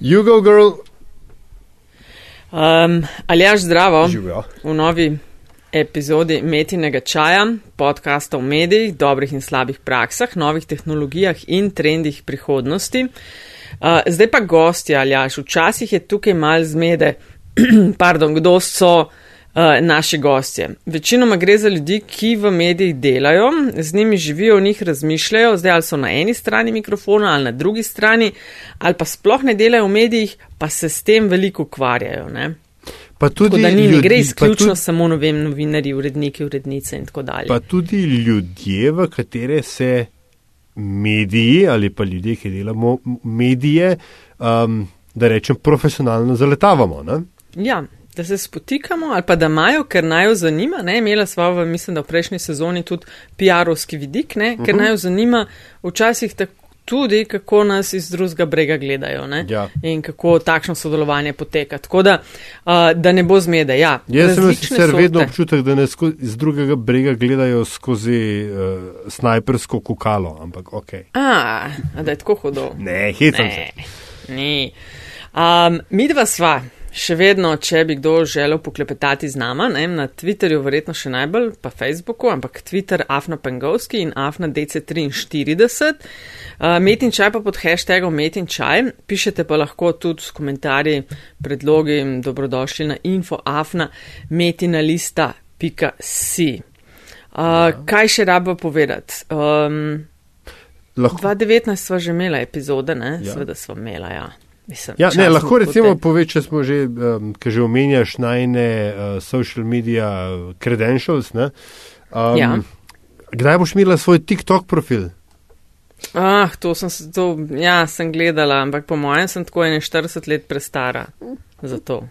Jugo girl, Um, Aljaš zdravo živijo. v novi epizodi Metinega čaja, podcasta o medijih, dobrih in slabih praksah, novih tehnologijah in trendih prihodnosti. Uh, zdaj pa gosti, Aljaš, včasih je tukaj mal zmede, pardon, kdo so naši gostje. Večinoma gre za ljudi, ki v medijih delajo, z njimi živijo, o njih razmišljajo, zdaj ali so na eni strani mikrofona ali na drugi strani, ali pa sploh ne delajo v medijih, pa se s tem veliko ukvarjajo. Ne? Pa Tako tudi, da ni, ne ljudi, gre izključno tudi, samo no vem, novinarji, uredniki, urednice in tako dalje. pa tudi ljudje, v katere se mediji ali pa ljudje, ki delamo medije, um, da rečem, profesionalno zaletavamo. Ne? Ja, da se spotikamo ali pa da imajo, ker naj jo zanima. Ne? Imela sva v, mislim, da v prejšnji sezoni tudi PR-ovski vidik, ne? ker uh Mhm. -huh. naj jo zanima včasih tako. Tudi kako nas iz drugega brega gledajo ne? Ja. in kako takšno sodelovanje poteka. Tako da, uh, da ne bo zmede. Ja, Jaz sem sicer vedno občutek, da ne sko- z drugega brega gledajo skozi uh, snajpersko kukalo, ampak ok. A, da je tako hudo. Ne, hecam se. Ne. Um, mi dva sva, še vedno, če bi kdo želel poklepetati z nama, ne, na Twitterju verjetno še najbolj, pa Facebooku, ampak Twitter Afna Pengovski in Afna DC43. Uh, metin čaj pa pod hashtagom metin čaj, pišete pa lahko tudi s komentarji, predlogi dobrodošli na infoafna metinalista.si. Uh, kaj še rabo povedati? Um, Lahko, 2019 sva že imela epizode, ne? Ja. Ja. Seveda sva imela, ja. Mislim, ja, ne, lahko recimo potem- poveš, če smo že, um, ki že omenjaš najne uh, social media credentials. Ne? Um, Ja. Kdaj boš imela svoj TikTok profil? Ah, to sem, to, ja, sem gledala, ampak po mojem sem tako 41 let prestara za to.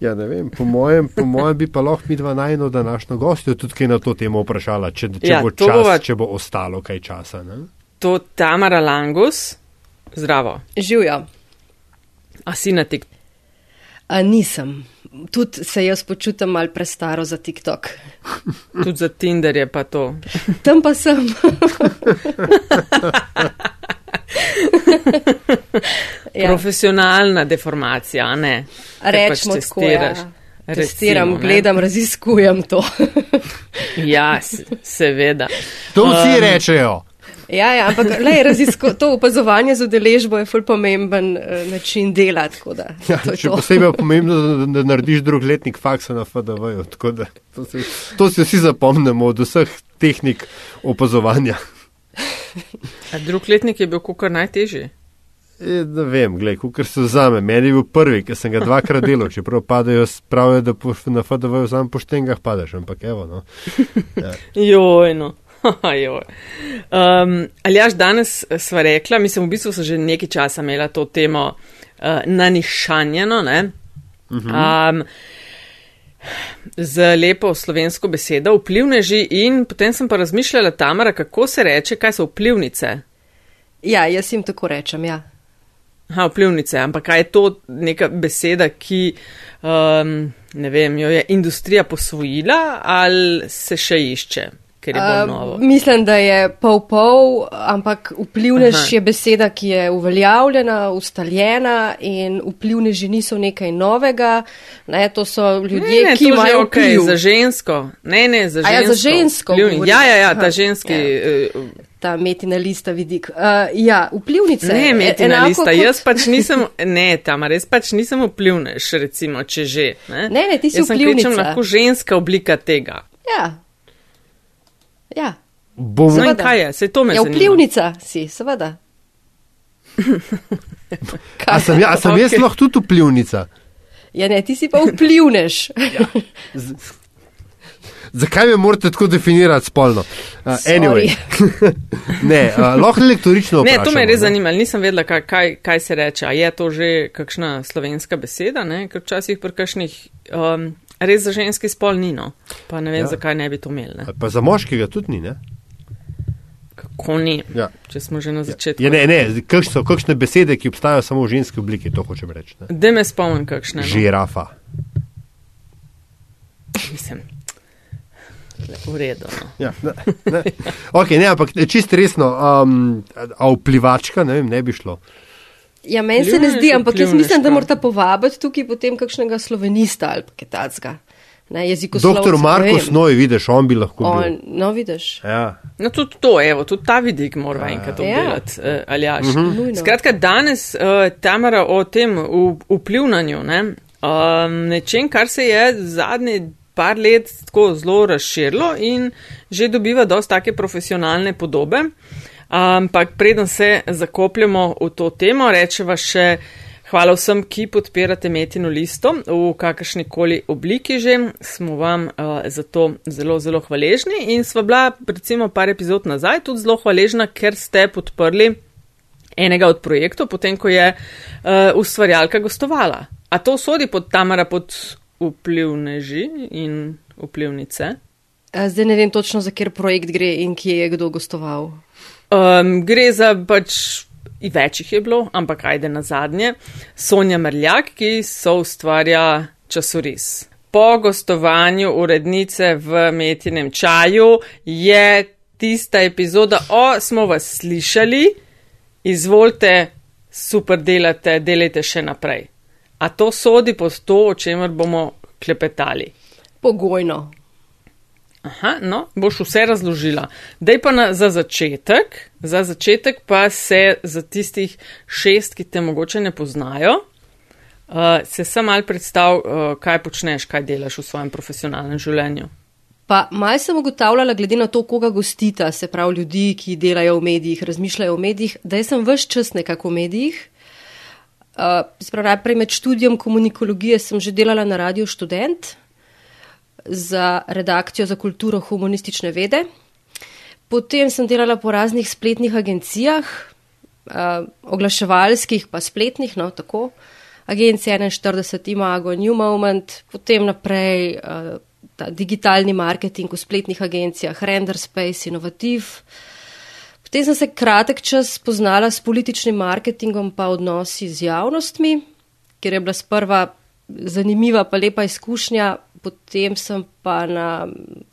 Ja, ne vem, po mojem, po mojem bi pa lahko mi dva najno današnjo gostjo tudi kaj na to temo vprašala, če, če, Ja, bo, čas, bova- če bo ostalo kaj časa. Ne? To Tamara Langus, zdravo. Živijo. A si na tik. A nisem. Tudi se jaz počutim mal prestaro za TikTok. Tudi za Tinder je pa to. Tam pa sem. Ja. Profesionalna deformacija, a ne? Pač Rečemo tako, ja. testiraš. Testiram, Recimo, ne. gledam, raziskujem to. Ja, seveda. To vsi Um, rečejo. Ja, ja, ampak lej, razisko, to opazovanje z udeležbo je ful pomemben uh, način dela. tako Da, Ja, to je še to. posebej je pomembno, da, da narediš drug letnik faksa na FDV-ju. tako da To, si- to si vsi zapomnimo od vseh tehnik opazovanja. A drug letnik je bil kukar najtežji. E, ne vem, gledaj, kar se vzame. Meni je bil prvi, ker sem ga dvakrat delal, čeprav padajo, pravijo, da po, na FDV-ju samo po štengah padeš, ampak evo. No. Joj, no. Um, Aljaš, danes sva rekla, mislim, v bistvu so že nekaj časa imela to temo uh, nanišanjeno, ne? Um, z lepo slovensko besedo, vplivneži in potem sem pa razmišljala, Tamara, kako se reče, kaj so vplivnice. Ja, jaz jim tako rečem. Ja. Aha, vplivnice, ampak kaj je to neka beseda, ki, um, ne vem, jo je industrija posvojila ali se še išče, ker je bolj novo? Uh, mislim, da je pol-pol, ampak vplivnež Aha. je beseda, ki je uveljavljena, ustaljena in vplivneži niso nekaj novega. Ne, to so ljudje, ne, ne, ki imajo okay, vpliv. za žensko. Ne, ne, za A ja, žensko. za žensko Vplivni. Ja, ja, ja, ta Aha, ženski. ja. Uh, Ta metina lista vidik. Uh, ja, vplivnice. ne, e- metina lista. kot- Jaz pač nisem, ne, tam res pač nisem vplivnež, recimo, če že. Ne, Ne, ne, ti si Jaz sem vplivnica. kvečem lahko ženska oblika tega. Ja. Ja, Bomo, No in Seveda. kaj je? Se to me ja zanima. vplivnica si, seveda. a sem, ja, a sem okay. jaz lahko tudi vplivnica? Ja, ne, ti si pa vplivnež. Zakaj me morate tako definirati spolno? Uh, anyway, ne, uh, lahko lektorično. Ne, to me vprašamo, je res ne? zanimalo. Nisem vedela, kaj, kaj, kaj se reče. A je to že kakšna slovenska beseda, ne? ker včasih pri kakšnih um, res za ženski spol ni. No. Pa ne vem, Ja. ja. zakaj ne bi to imeli. Ne? Pa za moškega tudi ni, ne? Kako ni, Ja. če smo že na začetku. Ja, ne, ne, kak so kakšne besede, ki obstajajo samo v ženski obliki, to hočem reči. ne. Da me spomnim, kakšne. No. Žirafa. Mislim. V redu. No. Ja, ne, ne. Okay, ne, ampak čisto resno, um, a vplivačka, ne, vem, ne bi šlo. Ja, meni se ne zdi, ampak jaz mislim, da vplivnežka. morate povabiti tukaj potem kakšnega slovenista ali kaj takega. Ne, jezikoslovca, Doktor ne Markus vem. Noj, vidiš, on bi lahko bil. On, no, vidiš. Ja. No, tudi to, evo, tudi ta vidik mora enkrat Ja. obdelati, uh, Aljaš. Nujno. Skratka, danes, uh, Tamara, o tem vplivnanju, ne, um, nečem, kar se je zadnje par let tako zelo razširilo in že dobiva dosta take profesionalne podobe. Ampak preden se zakopljemo v to temo, rečeva še hvala vsem, ki podpirate Metino listo v kakršni koli obliki že. Smo vam uh, za to zelo, zelo hvaležni in sva bila recimo par epizod nazaj tudi zelo hvaležna, ker ste podprli enega od projektov, potem ko je uh, ustvarjalka gostovala. A to sodi pod Tamara pod vplivneži in vplivnice? Zdaj ne vem točno, za kjer projekt gre in kje je kdo gostoval. Um, gre za pač. Več jih je bilo, ampak ajde na zadnje. Sonja Mrljak, ki so ustvarja časoris. Po gostovanju urednice v Metinem čaju je tista epizoda, o, smo vas slišali, izvolite, super delate, delajte še naprej. A to sodi pod to, o čemer bomo klepetali? Pogojno. Aha, no, boš vse razložila. Dej pa na, za začetek, za začetek pa se za tistih šest, ki te mogoče ne poznajo, uh, se sam mal predstav, uh, kaj počneš, kaj delaš v svojem profesionalnem življenju. Pa malo sem ugotavljala, glede na to, koga gostita, se pravi ljudi, ki delajo v medijih, razmišljajo o medijih, da sem vse čas nekako v medijih. Uh, sprav, najprej med študijem komunikologije sem že delala na radiju študent za redakcijo za kulturo humanistične vede. Potem sem delala po raznih spletnih agencijah, uh, oglaševalskih, pa spletnih, no tako. Agencija 41, Imago, New Moment, potem naprej uh, ta digitalni marketing v spletnih agencijah, Render Space, Innovativ. Potem sem se kratek čas poznala s političnim marketingom pa odnosi z javnostmi, ker je bila sprva zanimiva pa lepa izkušnja, potem sem pa na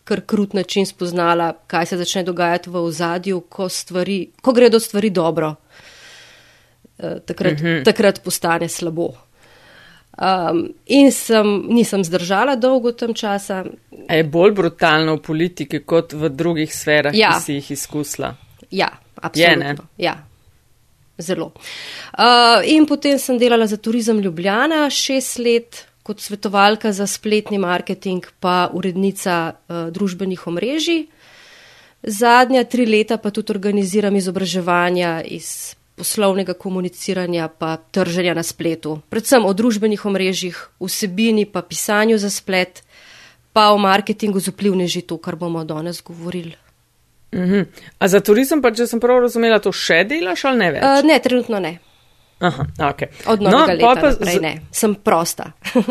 kar krut način spoznala, kaj se začne dogajati v ozadju, ko, stvari, ko gredo stvari dobro. Eh, Takrat, uh -huh. takrat postane slabo. Um, in sem, nisem zdržala dolgo tam časa. A je bolj brutalno v politiki kot v drugih sferah, Ja. ki si jih izkusila. Ja, Je, ne? absolutno. Ja, zelo. Uh, in potem sem delala za Turizem Ljubljana šest let kot svetovalka za spletni marketing, pa urednica uh, družbenih omrežij. Zadnja tri leta pa tudi organiziram izobraževanja iz poslovnega komuniciranja pa trženja na spletu. Predvsem o družbenih omrežjih, vsebini pa pisanju za splet, pa o marketingu z vplivneži, to, kar bomo danes govorili. Mhm. A za turizem pa, če sem prav razumela, to še delaš ali ne več? Uh, ne, trenutno ne. Aha, ok. Od novega no, leta pa naprej ne. Sem prosta.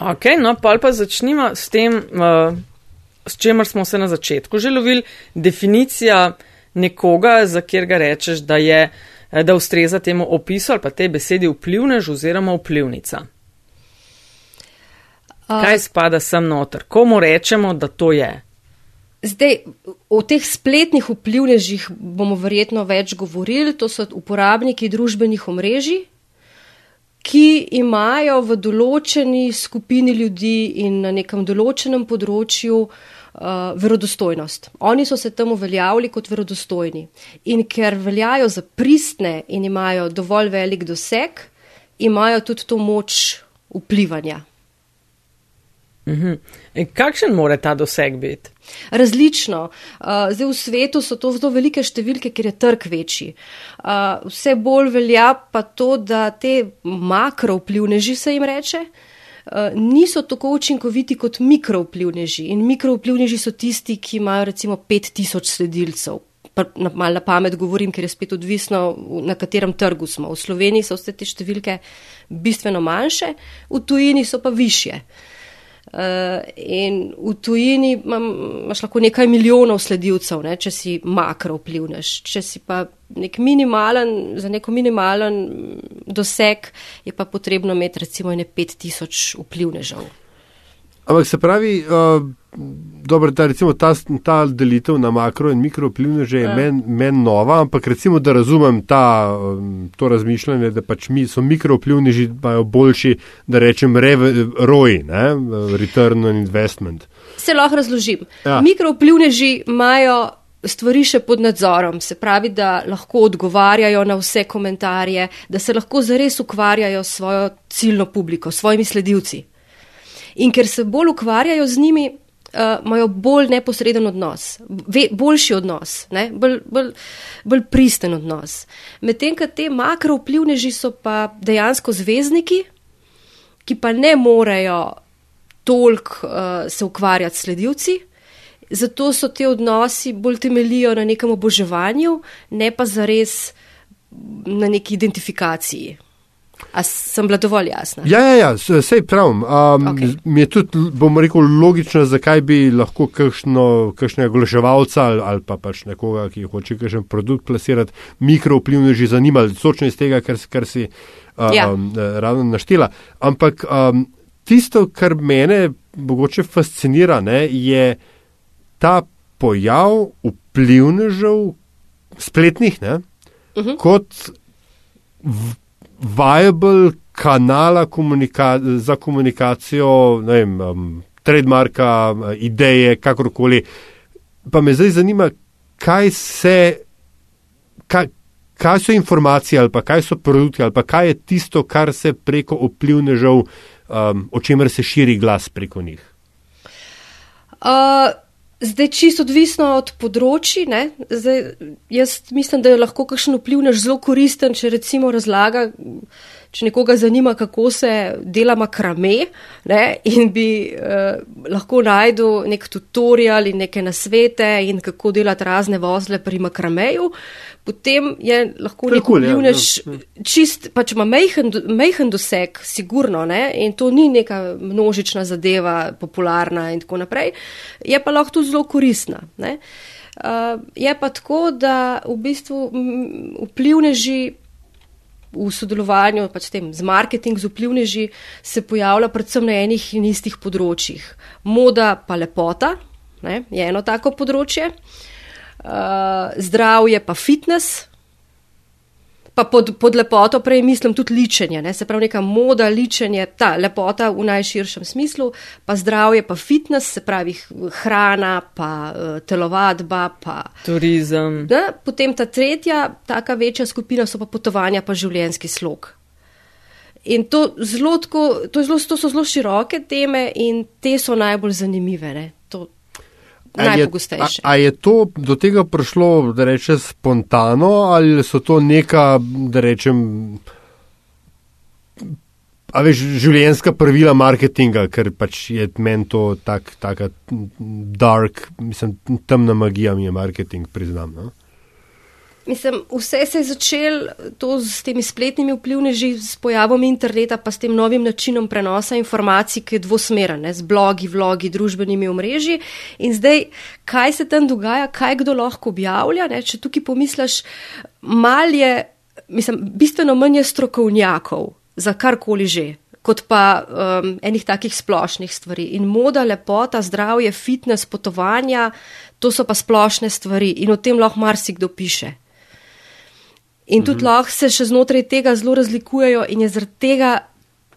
Ok, no, pol pa začnimo s tem, uh, s čemer smo se na začetku že lovili, definicija nekoga, za kjer ga rečeš, da je, eh, da ustreza temu opisu ali pa tej besedi vplivnež oziroma vplivnica. Kaj spada sem noter? Komu rečemo, da to je? Zdaj, o teh spletnih vplivnežih bomo verjetno več govorili. To so uporabniki družbenih omrežij, ki imajo v določeni skupini ljudi in na nekem določenem področju uh, verodostojnost. Oni so se tam uveljavili kot verodostojni. In ker veljajo za pristne in imajo dovolj velik doseg, imajo tudi to moč vplivanja. Mhm. In kakšen mora ta doseg biti? Različno. Uh, zdaj v svetu so to zelo velike številke, ker je trg večji. Uh, vse bolj velja pa to, da te makrovplivneži, se jim reče, uh, niso tako učinkoviti kot mikrovplivneži. In mikrovplivneži so tisti, ki imajo recimo 5000 sledilcev. Mal na pamet govorim, ker je spet odvisno, na katerem trgu smo. V Sloveniji so vse te številke bistveno manjše, v tujini so pa više. Uh, in v tujini imam, imaš lahko nekaj milijonov sledilcev, ne, če si makro vplivneš. Če si pa nek minimalen, za neko minimalen doseg, je pa potrebno imeti recimo ne 5000 vplivnežev. Ampak se pravi, uh, dobro, ta, recimo, ta, ta delitev na makro in mikro vplivneže je Ja. meni men nova, ampak recimo, da razumem ta, to razmišljanje, da pač mi so mikro vplivneži imajo boljši, da rečem, ROI, return on investment. Se lahko razložim. Ja. Ja. Mikrovplivneži imajo stvari še pod nadzorom, se pravi, da lahko odgovarjajo na vse komentarje, da se lahko zares ukvarjajo s svojo ciljno publiko, s svojimi sledilci. In ker se bolj ukvarjajo z njimi, uh, imajo bolj neposreden odnos, ve, boljši odnos, ne, bolj, bolj, bolj pristen odnos. Medtem, ko te makrovplivneži so pa dejansko zvezdniki, ki pa ne morejo toliko uh, se ukvarjati s sledilci. Zato so ti odnosi bolj temelijo na nekem oboževanju, ne pa zares na neki identifikaciji. A sem bila dovolj jasna? Ja, ja, ja sej pravim. Um, Okej. okay. Mi je tudi, bomo rekel, logično, zakaj bi lahko kakšno, kakšnega oglaševalca ali, ali pa pač nekoga, ki hoče kakšen produkt plasirati, mikrovplivneži zanimali, točno iz tega, kar, kar si uh, Ja. um, ravno naštela. Ampak um, tisto, kar mene mogoče fascinira, ne, je ta pojav vplivnežev spletnih, ne, uh Mhm. -huh. kot v- viable kanala komunika za komunikacijo, ne vem, um, trademarka, um, ideje, kakorkoli. Pa me zdaj zanima, kaj se, kaj, kaj so informacije ali pa kaj so produkti ali pa kaj je tisto, kar se preko vplivnežev, um, o čemer se širi glas preko njih. Uh, zdaj, čisto odvisno od področji. Zdaj, jaz mislim, da je lahko kakšen vplivnež zelo koristen, če recimo razlaga, če nekoga zanima, kako se dela makrame ne, in bi uh, lahko najdel nek tutorial in neke nasvete in kako delati razne vozle pri makrameju. Potem je lahko nek kul, ja, vplivnež ja. čist, pač ima mejhen, mejhen doseg, sigurno, ne? in to ni neka množična zadeva, popularna in tako naprej, je pa lahko tudi zelo koristna. Ne? Uh, je pa tako, da v bistvu vplivneži v sodelovanju pač tem, z marketing, z vplivneži, se pojavlja predvsem na enih in istih področjih. Moda pa lepota ne, je eno tako področje, uh, zdravje pa fitness, pa pod, pod lepoto prej mislim tudi ličenje, ne, se pravi neka moda, ličenje, ta lepota v najširšem smislu, pa zdravje pa fitness, se pravi hrana, pa uh, telovadba, pa Turizem. Ne? Potem ta tretja, taka večja skupina so pa potovanja, pa življenjski slog. In to, zelo tako, to, zelo, to so zelo široke teme in te so najbolj zanimive. Ne? To najpogostejše. A, a je to do tega prišlo, da rečem, spontano, ali so to neka, da rečem, a veš, življenjska pravila marketinga, ker pač je meni to tak, taka dark, mislim, temna magija mi je marketing, priznam. No? Mislim, vse se je začelo s temi spletnimi vplivneži, s pojavom interneta, pa s tem novim načinom prenosa informacij, ki je dvosmeren, ne, z blogi, vlogi, družbenimi omrežji. In zdaj, kaj se tam dogaja, kaj kdo lahko objavlja, ne, če tukaj pomisliš, mal je, mislim, bistveno manj je strokovnjakov za karkoli že. Kot pa um, enih takih splošnih stvari. In moda, lepota, zdravje, fitness, potovanja, to so pa splošne stvari in o tem lahko marsikdo piše. In tudi lahko se še znotraj tega zelo razlikujejo, in je zaradi tega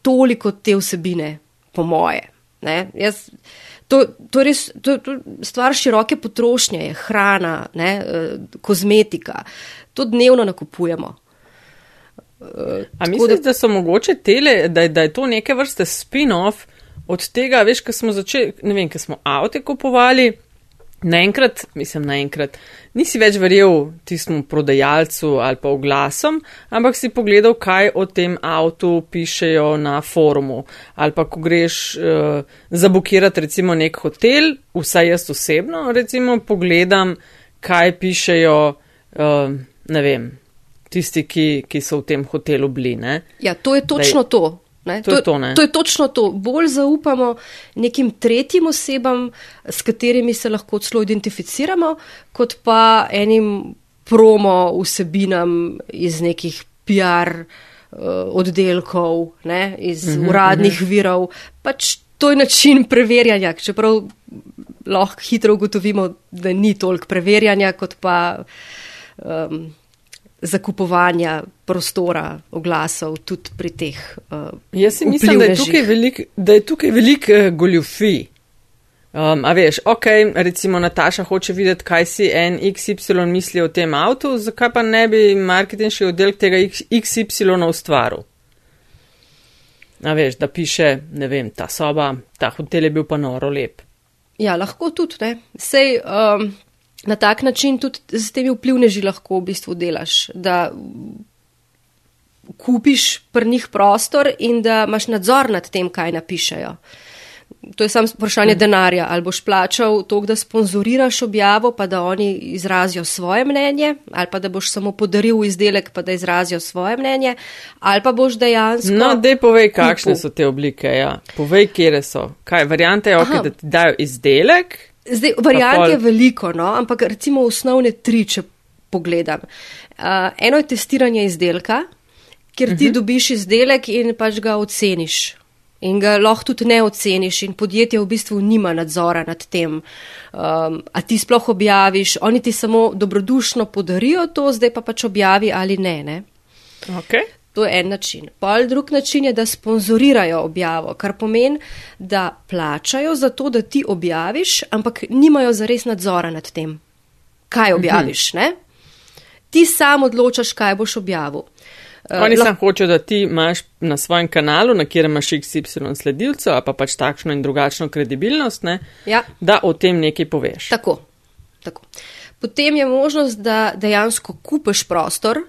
toliko te vsebine, po moje. Ne? Jaz, to, to je res to, to stvar široke potrošnje, je hrana, ne? eh, kozmetika. To dnevno nakupujemo. Eh, A misliš, da so mogoče tele, da, da je to neke vrste spin-off od tega, veš, ko smo začeli, ne vem, ko smo avte kupovali, naenkrat, mislim, naenkrat, nisi več verjel tistemu prodajalcu ali pa oglasom, ampak si pogledal, kaj o tem avtu pišejo na forumu. Ali pa, ko greš uh, zabukirati recimo nek hotel, vsaj jaz osebno, recimo, pogledam, kaj pišejo, uh, ne vem, tisti, ki, ki so v tem hotelu bili. Ne? Ja, to je točno to. Ne? To je to, ne? to je točno to. Bolj zaupamo nekim tretjim osebam, s katerimi se lahko celo identificiramo, kot pa enim promo vsebinam iz nekih PR uh, oddelkov, ne? iz Mhm, uradnih virov. Pač to je način preverjanja, čeprav lahko hitro ugotovimo, da ni toliko preverjanja, kot pa um, zakupovanja prostora, oglasov tudi pri teh. Uh, Jaz si mislim, da je tukaj veliko velik, uh, goljufij. Um, a veš, ok, recimo Nataša hoče videti, kaj si en XY misli o tem avtu, zakaj pa ne bi marketinški oddelek tega XY ustvaril? A veš, da piše, ne vem, ta soba, ta hotel je bil pa noro lep. Ja, lahko tudi, ne. Sej, um, na tak način tudi z temi vplivneži lahko v bistvu delaš, da kupiš pri njih prostor in da imaš nadzor nad tem, kaj napišejo. To je samo vprašanje denarja. Ali boš plačal to, da sponzoriraš objavo, pa da oni izrazijo svoje mnenje, ali pa da boš samo podaril izdelek, pa da izrazijo svoje mnenje, ali pa boš dejansko. No, dej povej, kakšne so te oblike. Ja. Povej, kje so. Kaj, variante je, okay, da ti dajo izdelek? Zdaj, variant je veliko, no, ampak recimo osnovne tri, če pogledam. Uh, eno je testiranje izdelka, kjer ti uh mhm. -huh. dobiš izdelek in pač ga oceniš in ga lahko tudi ne oceniš in podjetje v bistvu nima nadzora nad tem, um, a ti sploh objaviš, oni ti samo dobrodušno podarijo to, zdaj pa pač objavi ali ne. ne? Okay. To je en način. Pol drug način je, da sponzorirajo objavo, kar pomeni, da plačajo za to, da ti objaviš, ampak nimajo zares nadzora nad tem, kaj mhm. objaviš. Mhm. Ti sam odločaš, kaj boš objavil. Uh, Oni samo hočejo, da ti imaš na svojem kanalu, na kjer imaš XY sledilcev, pa pač takšno in drugačno kredibilnost, ne, ja. da o tem nekaj poveš. Tako, tako. Potem je možnost, da dejansko kupiš prostor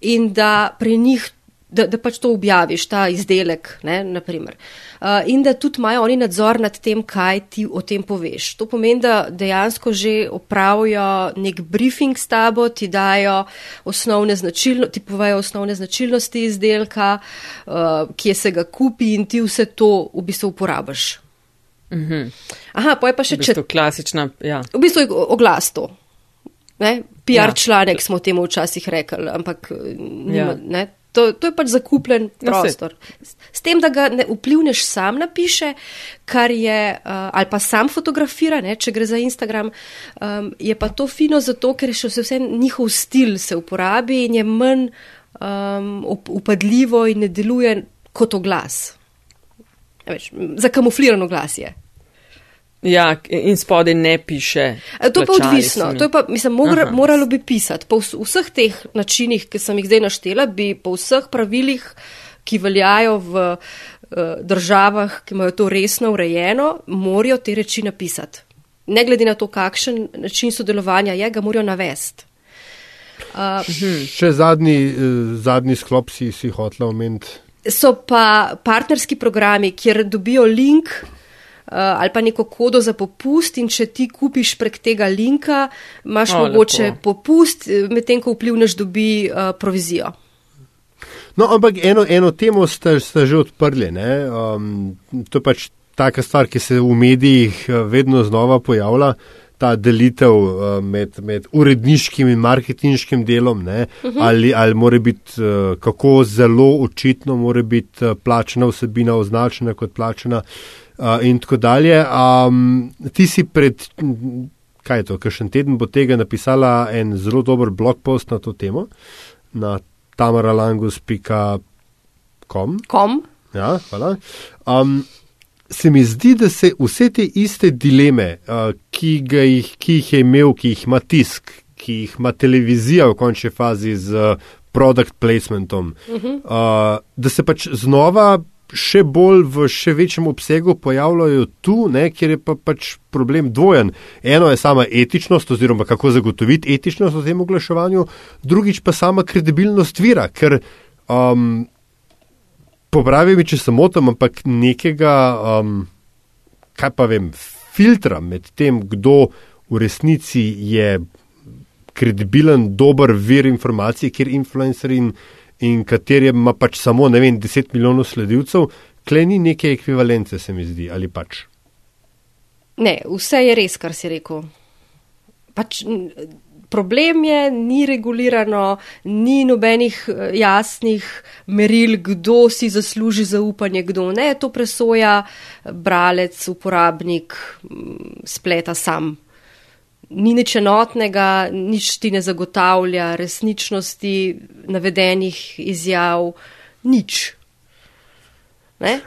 in da pri njih da, da pač to objaviš, ta izdelek, ne, naprimer. Uh, in da tudi imajo oni nadzor nad tem, kaj ti o tem poveš. To pomeni, da dejansko že opravijo nek briefing s tabo, ti dajo osnovne značilnosti, ti povejo osnovne značilnosti izdelka, uh, kje se ga kupi in ti vse to v bistvu uporabiš. Mhm. Aha, pa je pa še. V bistvu klasična, ja. V bistvu je oglas to. Ne? PR ja. članek smo temu včasih rekli, ampak nima, ja. ne, To, to je pač zakupljen ja, prostor. S tem, da ga ne vplivneš sam napiše, kar je, uh, ali pa sam fotografira, ne, če gre za Instagram, um, je pa to fino zato, ker še vse njihov stil se uporabi in je manj um, upadljivo in ne deluje kot oglas. Ja, zakamuflirano glas je. Ja, in spodaj ne piše. To je pa odvisno. To je pa, mislim, mora, moralo bi pisati. Po vseh teh načinih, ki sem jih zdaj naštela, bi po vseh pravilih, ki veljajo v uh, državah, ki imajo to resno urejeno, morajo te reči napisati. Ne glede na to, kakšen način sodelovanja je, ga morajo navesti. Uh, Še zadnji, uh, zadnji sklop si, si hotel omeniti. So pa partnerski programi, kjer dobijo link. Eh, ali pa neko kodo za popust in če ti kupiš prek tega linka, imaš o, mogoče lepo. popust, eh, medtem ko vplivneš dobi uh, provizijo. No, ampak eno, eno temo ste, ste že odprli. Um, to je pač taka stvar, ki se v medijih vedno znova pojavlja. Ta delitev med, med uredniškim in marketinškim delom, uh mhm. -huh. ali, ali mora biti, kako zelo očitno mora biti plačena vsebina označena kot plačena uh, in tako dalje. Um, ti si pred, kaj je to, kakšen teden bo tega napisala en zelo dober blog post na to temo na tamaralangus.com. Kom? Ja, hvala. Um, se mi zdi, da se vse te iste dileme, uh, ki, jih, ki jih je imel, ki jih ima tisk, ki jih ima televizija v končni fazi z uh, product placementom, uh -huh. uh, da se pač znova še bolj v še večjem obsegu pojavljajo tu, ne, kjer je pa pač problem dvojen. Eno je sama etičnost, oziroma kako zagotoviti etičnost v tem oglaševanju, drugič pa sama kredibilnost vira, ker um, popravi mi, če se motim, ampak nekega, um, kaj pa vem, filtra med tem, kdo v resnici je kredibilen, dober vir informacij, kjer influencer in in kateri ima pač samo, ne vem, 10 milijonov sledilcev, klej ni neke ekvivalence, se mi zdi, ali pač. Ne, vse je res, kar si rekel. Pač, problem je, ni regulirano, ni nobenih eh, jasnih meril, kdo si zasluži zaupanje, kdo ne. To presoja bralec, uporabnik spleta sam. Ni nič enotnega, nič ti ne zagotavlja resničnosti navedenih izjav, nič. Ne?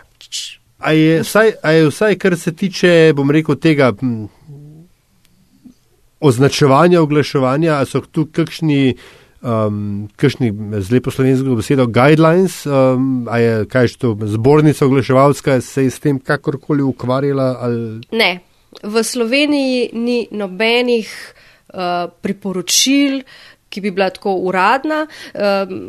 A je, vsaj, a je vsaj, kar se tiče, bom rekel, tega označevanja, oglaševanja, so tu kakšni, um, kakšni z lepo slovensko besedo, guidelines, um, a je kaj že to zbornica oglaševalska, se je s tem kakorkoli ukvarjala? Ali... Ne, v Sloveniji ni nobenih uh, priporočil, ki bi bila tako uradna.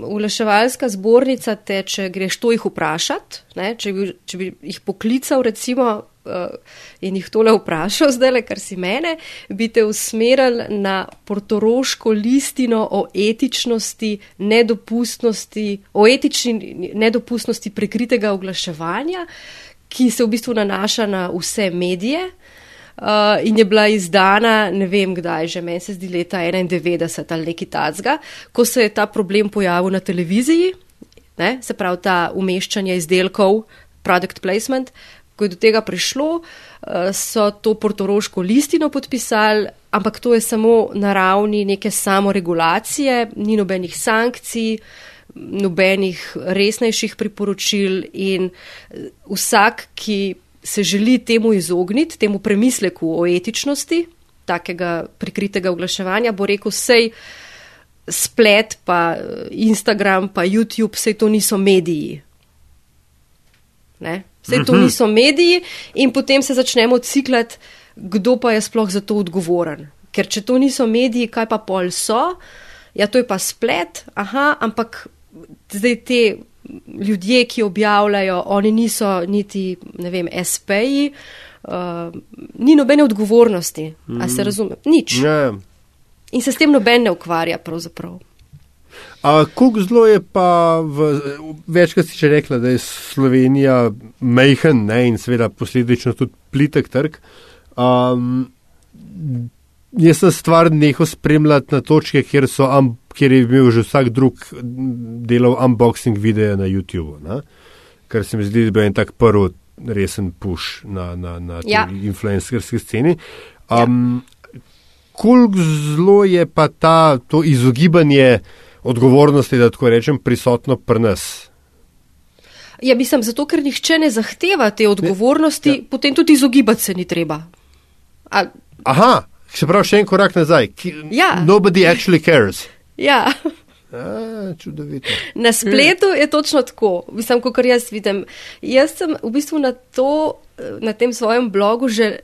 Ulaševalska um, zbornica te, če greš to jih vprašati, ne, če, bi, če bi jih poklical recimo uh, in jih tole vprašal zdaj, kar si mene, bi te usmeril na portoroško listino o etičnosti, nedopustnosti, o etični nedopustnosti prekritega oglaševanja, ki se v bistvu nanaša na vse medije. Uh, in je bila izdana, ne vem kdaj, že meni se zdi leta 91 ali neki tacga, ko se je ta problem pojavil na televiziji, ne, se pravi ta umeščanje izdelkov, product placement. Ko je do tega prišlo, uh, so to portoroško listino podpisali, ampak to je samo na ravni neke samoregulacije, ni nobenih sankcij, nobenih resnejših priporočil in uh, vsak, ki se želi temu izogniti, temu premisleku o etičnosti takega prikritega oglaševanja, bo rekel, sej splet, pa Instagram, pa YouTube, sej to niso mediji. Ne? Sej to mhm. niso mediji in potem se začnemo ciklati, kdo pa je sploh za to odgovoren. Ker če to niso mediji, kaj pa pol so, ja, to je pa splet, aha, ampak zdaj te ljudje, ki objavljajo, oni niso niti, ne vem, SP-ji, uh, ni nobene odgovornosti, mm. a se mhm. razume, nič. Ne. In se s tem noben ne ukvarja pravzaprav. Kako zelo je pa, v, večkrat si že rekla, da je Slovenija mehen ne, in seveda posledično tudi plitek trg. Um, jaz sem stvar nehal spremljati na točke, kjer so am, kjer je bil že vsak drug delal unboxing videa na YouTubu. Ne? Ker se mi zdi, da je bil en tak prvi resen push na, na, na ja. influencerski sceni. Um, ja. Koliko zelo je pa ta, to izogibanje odgovornosti, da tako rečem, prisotno pri nas? Ja, mislim, zato ker nihče ne zahteva te odgovornosti, ja. potem tudi izogibati se ni treba. A... Aha, se pravi, še en korak nazaj. Ja. Nobody actually cares. Ja. A, na spletu je točno tako, mislim, kot jaz vidim. Jaz sem v bistvu na, to, na tem svojem blogu že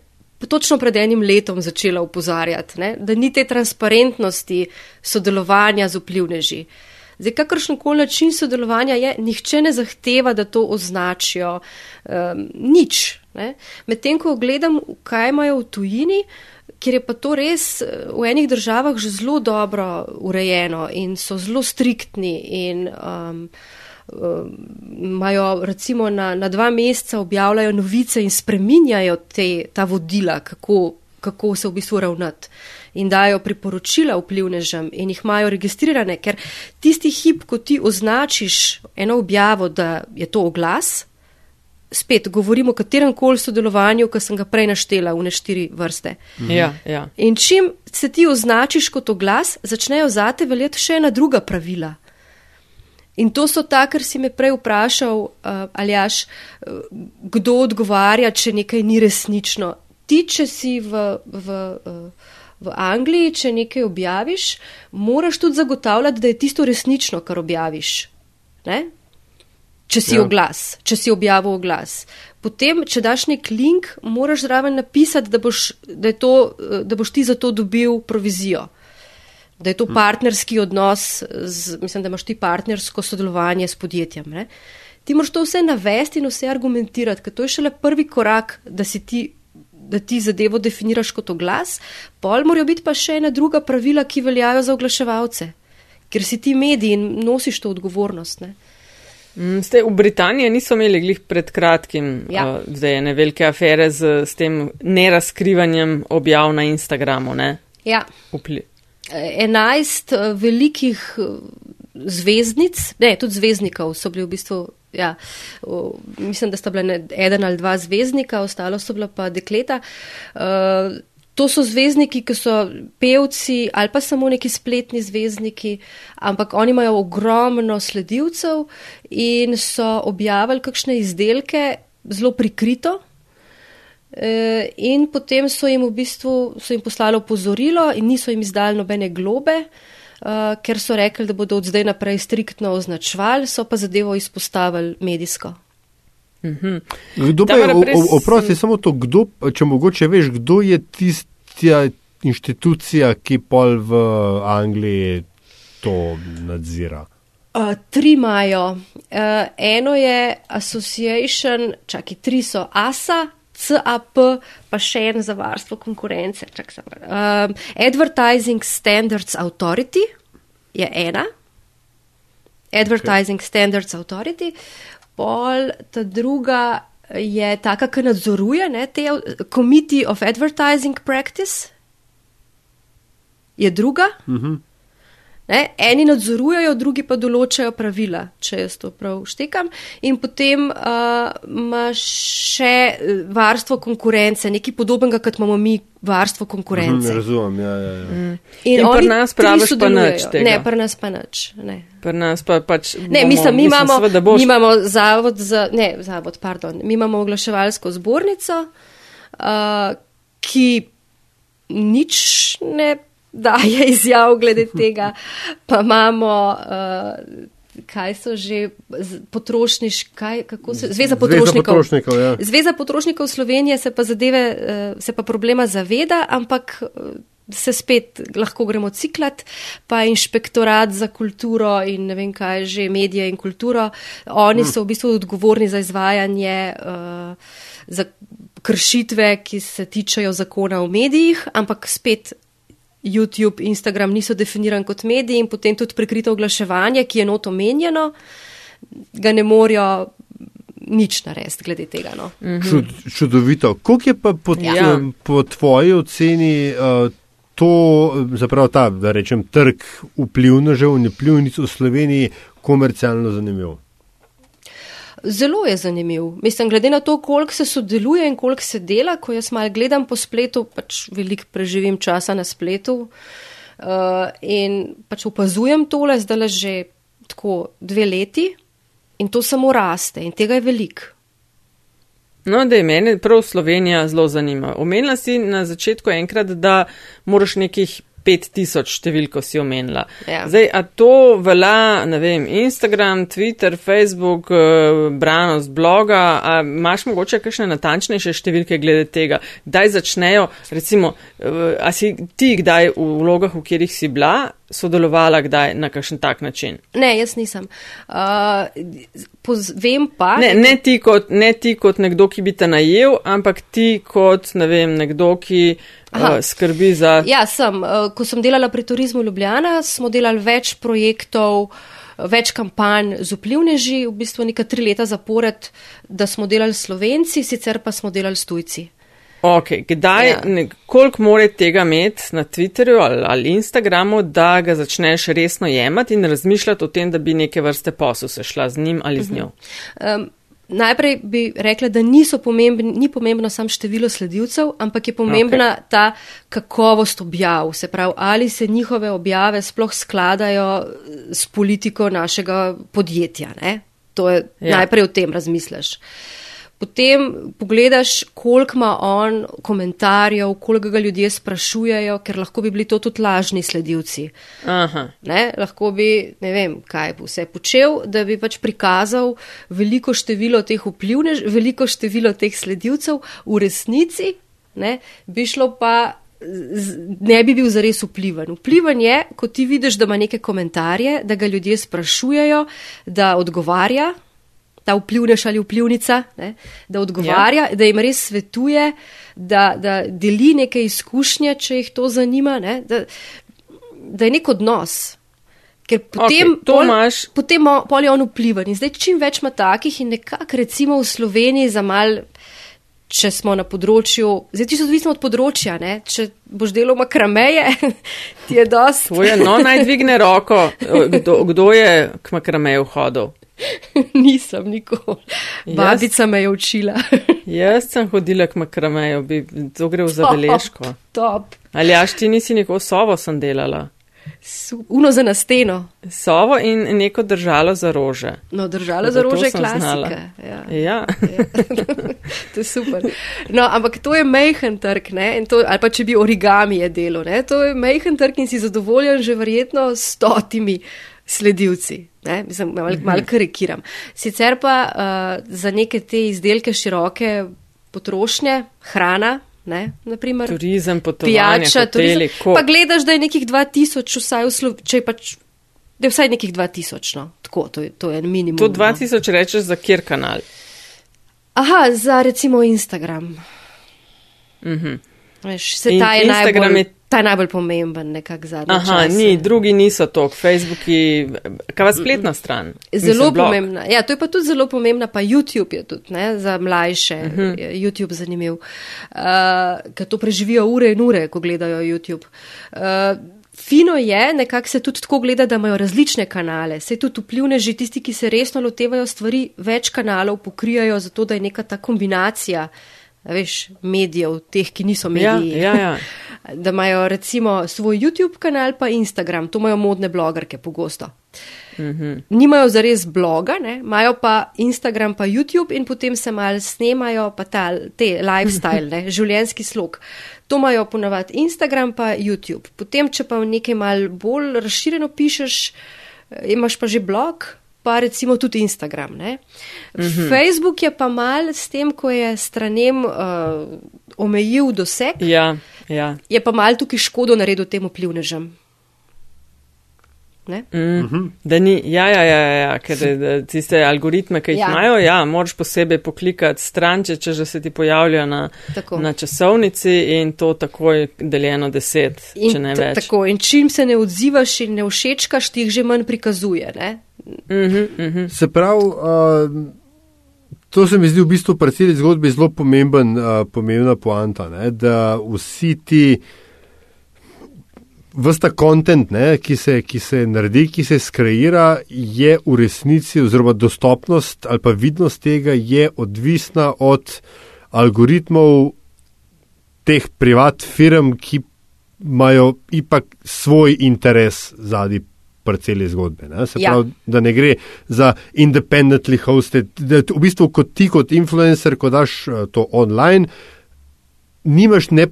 točno pred enim letom začela upozarjati, ne, da ni te transparentnosti sodelovanja z vplivneži. Zdaj, kakršen koli način sodelovanja je, nihče ne zahteva, da to označijo, um, nič. Medtem, ko gledam, kaj imajo v tujini, uh, kjer je pa to res eh, v enih državah že zelo dobro urejeno in so zelo striktni in um, um, imajo recimo na, na dva meseca objavljajo novice in spreminjajo te, ta vodila, kako, kako se v bistvu ravnati. In dajo priporočila vplivnežem in jih imajo registrirane, ker tisti hip, ko ti označiš eno objavo, da je to oglas, spet govorimo o katerem koli sodelovanju, ki sem ga prej naštela v ne štiri vrste. Mhm. Ja, ja. In čim se ti označiš kot oglas, začnejo zate veljati še ena druga pravila. In to so ta, kar si me prej vprašal, uh, ali jaš, uh, kdo odgovarja, če nekaj ni resnično. Ti, če si v, v, uh, v Angliji, če nekaj objaviš, moraš tudi zagotavljati, da je tisto resnično, kar objaviš. Ne? Če si ja. oglas, če si objavil oglas. Potem, če daš nek link, moraš zraven napisati, da boš, da, to, da boš ti za to dobil provizijo. Da je to hm. partnerski odnos, z, mislim, da imaš ti partnersko sodelovanje s podjetjem. Ne? Ti moraš to vse navesti in vse argumentirati, ker to je šele prvi korak, da si ti. Da ti zadevo definiraš kot oglas, pol morajo biti pa še ena druga pravila, ki veljajo za oglaševalce, ker si ti medij in nosiš to odgovornost. Ne? Mm, ste v Britaniji niso imeli glih pred kratkim ja. uh, zdaj ene velike afere z, z tem nerazkrivanjem objav na Instagramu, ne? Ja. Upli. 11 eh, velikih eh, zvezdnic, ne, tudi zvezdnikov so bili v bistvu. Ja, o, mislim, da sta bila eden ali dva zvezdnika, ostalo so bila pa dekleta. Uh, to so zvezdniki, ki so pevci ali pa samo neki spletni zvezdniki, ampak oni imajo ogromno sledilcev in so objavili kakšne izdelke zelo prikrito. Uh, in potem so jim v bistvu jim poslali opozorilo in niso jim izdali nobene globe. Uh, ker so rekli, da bodo od zdaj naprej striktno označevali, so pa zadevo izpostavili medijsko. Mhm. Kdo pa je, oprosti, samo to, kdo, če mogoče veš, kdo je tista inštitucija, ki pol v Angliji to nadzira? Uh, tri imajo. Uh, eno je Association, čakaj, tri so ASA, CAP, pa še en za varstvo konkurence. Čak, um, Advertising Standards Authority je ena. Advertising okay. Standards Authority. Pol ta druga je taka, ki nadzoruje ne, te Committee of Advertising Practice. Je druga. Mm -hmm. Ne? Eni nadzorujejo, drugi pa določajo pravila, če jaz to prav štekam. In potem uh, imaš še uh, varstvo konkurence, nekaj podobnega, kot imamo mi varstvo konkurence. Mhm, razumem, ja, ja. ja. Mm. In, in pri nas praviš pa nič tega. Ne, pri nas pa nič. Ne. Pri nas pa pač. Ne, bomo, mislim, mi imamo, boš... mi imamo zavod za, ne, zavod, pardon, mi imamo oglaševalsko zbornico, uh, ki nič ne daje izjav glede tega, pa imamo. Uh, Kaj so že potrošniški, kako se Zveza potrošnikov? Zveza potrošnikov, ja. Zveza potrošnikov Slovenije se pa zadeve, eh, se pa problema zaveda, ampak eh, se spet lahko gremo ciklat, pa inšpektorat za kulturo in ne vem kaj že, medije in kulturo, oni so v bistvu odgovorni za izvajanje, uh, za kršitve, ki se tičejo zakona o medijih, ampak spet YouTube, Instagram niso definirani kot mediji in potem tudi prekrito oglaševanje, ki je not omenjeno, ga ne morajo nič narediti glede tega. No. Mhm. Čud, čudovito. Koliko je pa po, ja. po tvoji oceni uh, to, zapravo ta, da rečem, trg vplivnežev in vplivnic v Sloveniji komercialno zanimiv? Zelo je zanimiv. Mislim, glede na to, koliko se sodeluje in koliko se dela, ko jaz malo gledam po spletu, pač veliko preživim časa na spletu uh, in pač opazujem tole zdaj le že tako dve leti in to samo raste in tega je veliko. No, da je meni prav Slovenija zelo zanima. Omenila si na začetku enkrat, da moraš nekih 5000 številko si omenila. Ja. Zdaj, a to velja, ne vem, Instagram, Twitter, Facebook, uh, branost bloga, a imaš mogoče kakšne natančnejše številke glede tega, kdaj začnejo, recimo, uh, a si ti kdaj v vlogah, v kjerih si bila, sodelovala kdaj na kakšen tak način? Ne, jaz nisem. Uh, vem pa. Ne, ne, ti kot, ne ti kot nekdo, ki bi te najel, ampak ti kot, ne vem, nekdo, ki. Aha. Eh, skrbi za. Ja, sem. Eh, ko sem delala pri Turizmu Ljubljana, smo delali več projektov, več kampanj z vplivneži, v bistvu nekaj tri leta zapored, da smo delali Slovenci, sicer pa smo delali s tujci. Ok, kdaj, ja. koliko more tega imeti na Twitterju ali, ali Instagramu, da ga začneš resno jemati in razmišljati o tem, da bi neke vrste posel se šla z njim ali z mhm. njo? Uh -huh. um, Najprej bi rekla, da pomembni, ni pomembno samo število sledilcev, ampak je pomembna okay. ta kakovost objav. Se pravi, ali se njihove objave sploh skladajo s politiko našega podjetja. Ne? To je ja. najprej o tem razmisliš. Uh, Potem pogledaš, koliko ima on komentarjev, koliko ga ljudje sprašujejo, ker lahko bi bili to tudi lažni sledilci. Lahko bi, ne vem, kaj bi vse počel, da bi pač prikazal veliko število teh vplivnež, veliko število teh sledilcev, v resnici ne, bi šlo pa. Ne bi bil zares vpliven. Vpliven je, ko ti vidiš, da ima neke komentarje, da ga ljudje sprašujejo, da odgovarja, ta vplivnež ali vplivnica, ne, da odgovarja, ja. da jim res svetuje, da, da deli neke izkušnje, če jih to zanima, ne, da, da je nek odnos. Ker potem, okay, pol, imaš... potem pol je on vpliven. In zdaj čim več ima takih in nekako recimo v Sloveniji za mal če smo na področju, zdaj ti so odvisno od področja, ne? če boš delal makrameje, ti je dosti. Tvoje, no, naj dvigne roko, kdo, kdo je k makrameju hodil. Nisem nikoli. Babica me je učila. Jaz sem hodila k makrameju, bi to gre v zabeležko. Top. Ali jaš ti nisi nikoli sovo sem delala? Uno za na steno. Sovo in neko držalo za rože. No, držalo za rože je klasika. Ja. ja. ja. to je super. No, ampak to je mehen trg, ne? To, ali pa če bi origami je delo, ne? To je mehen trg in si zadovoljen že verjetno s stotimi sledilci. Ne? Mislim, mal, mal karikiram. Sicer pa uh, za neke te izdelke široke potrošnje, hrana, Ne, naprimer, turizem, potovanje, pijača, hoteli, turizem. Pa gledaš, da je nekih 2000, vsaj v Sloveniji, če je pač, da je vsaj nekih 2000, no, tako, to je, to je minimum. To 2000 no. rečeš za kjer kanal? Aha, za recimo Instagram. Mhm. Veš, se ta je Instagram najbolj, je ta je najbolj pomemben, nekak zadnji. Aha, čas, ni, drugi niso to, Facebook, kaj pa spletna stran. Zelo Mislim, pomembna. Ja, to je pa tudi zelo pomembna, pa YouTube je tudi, ne, za mlajše. Uh mhm. -huh. YouTube zanimiv, uh, ker to preživijo ure in ure, ko gledajo YouTube. Uh, Fino je, nekako se tudi tako gleda, da imajo različne kanale. Se tudi vplivneži, tisti, ki se resno lotevajo stvari, več kanalov pokrijajo, zato da je neka ta kombinacija veš, medijev, teh, ki niso ja, mediji. Ja, ja, ja. da imajo recimo svoj YouTube kanal, pa Instagram, to imajo modne blogerke pogosto. -hmm. Nimajo zares bloga, ne? imajo pa Instagram, pa YouTube in potem se mal snemajo, pa ta, te lifestyle, ne? življenski slog. To imajo ponavadi Instagram, pa YouTube. Potem, če pa nekaj mal bolj razširjeno pišeš, eh, imaš pa že blog, pa recimo tudi Instagram. Mm -hmm. Facebook je pa mal s tem, ko je stranem uh, omejil doseg. Ja, ja. Je pa mal tukaj škodo naredil temu plivnežem. Mm, mhm. Da ni, ja, ja, ja, ja ker tiste algoritme, ki jih ja. imajo, ja, moraš posebej poklikati stran, če, če že se ti pojavlja na, na časovnici in to takoj deljeno deset, in če ne več. Tako, in čim se ne odzivaš in ne všečkaš, ti jih že manj prikazuje. Mm -hmm, mm -hmm. Se pravi, uh, to se mi zdi v bistvu pri celi zgodbi zelo pomemben, uh, pomembna poanta, ne, da vsi ti Vsta kontent, ki, ki se naredi, ki se skreira, je v resnici, oziroma dostopnost ali pa vidnost tega je odvisna od algoritmov teh privat firm, ki imajo ipak svoj interes zadnji parceli zgodbe. Ne? Se ja. pravi, da ne gre za independently hosted, da v bistvu kot ti kot influencer, ko daš eh, to online nimaš ne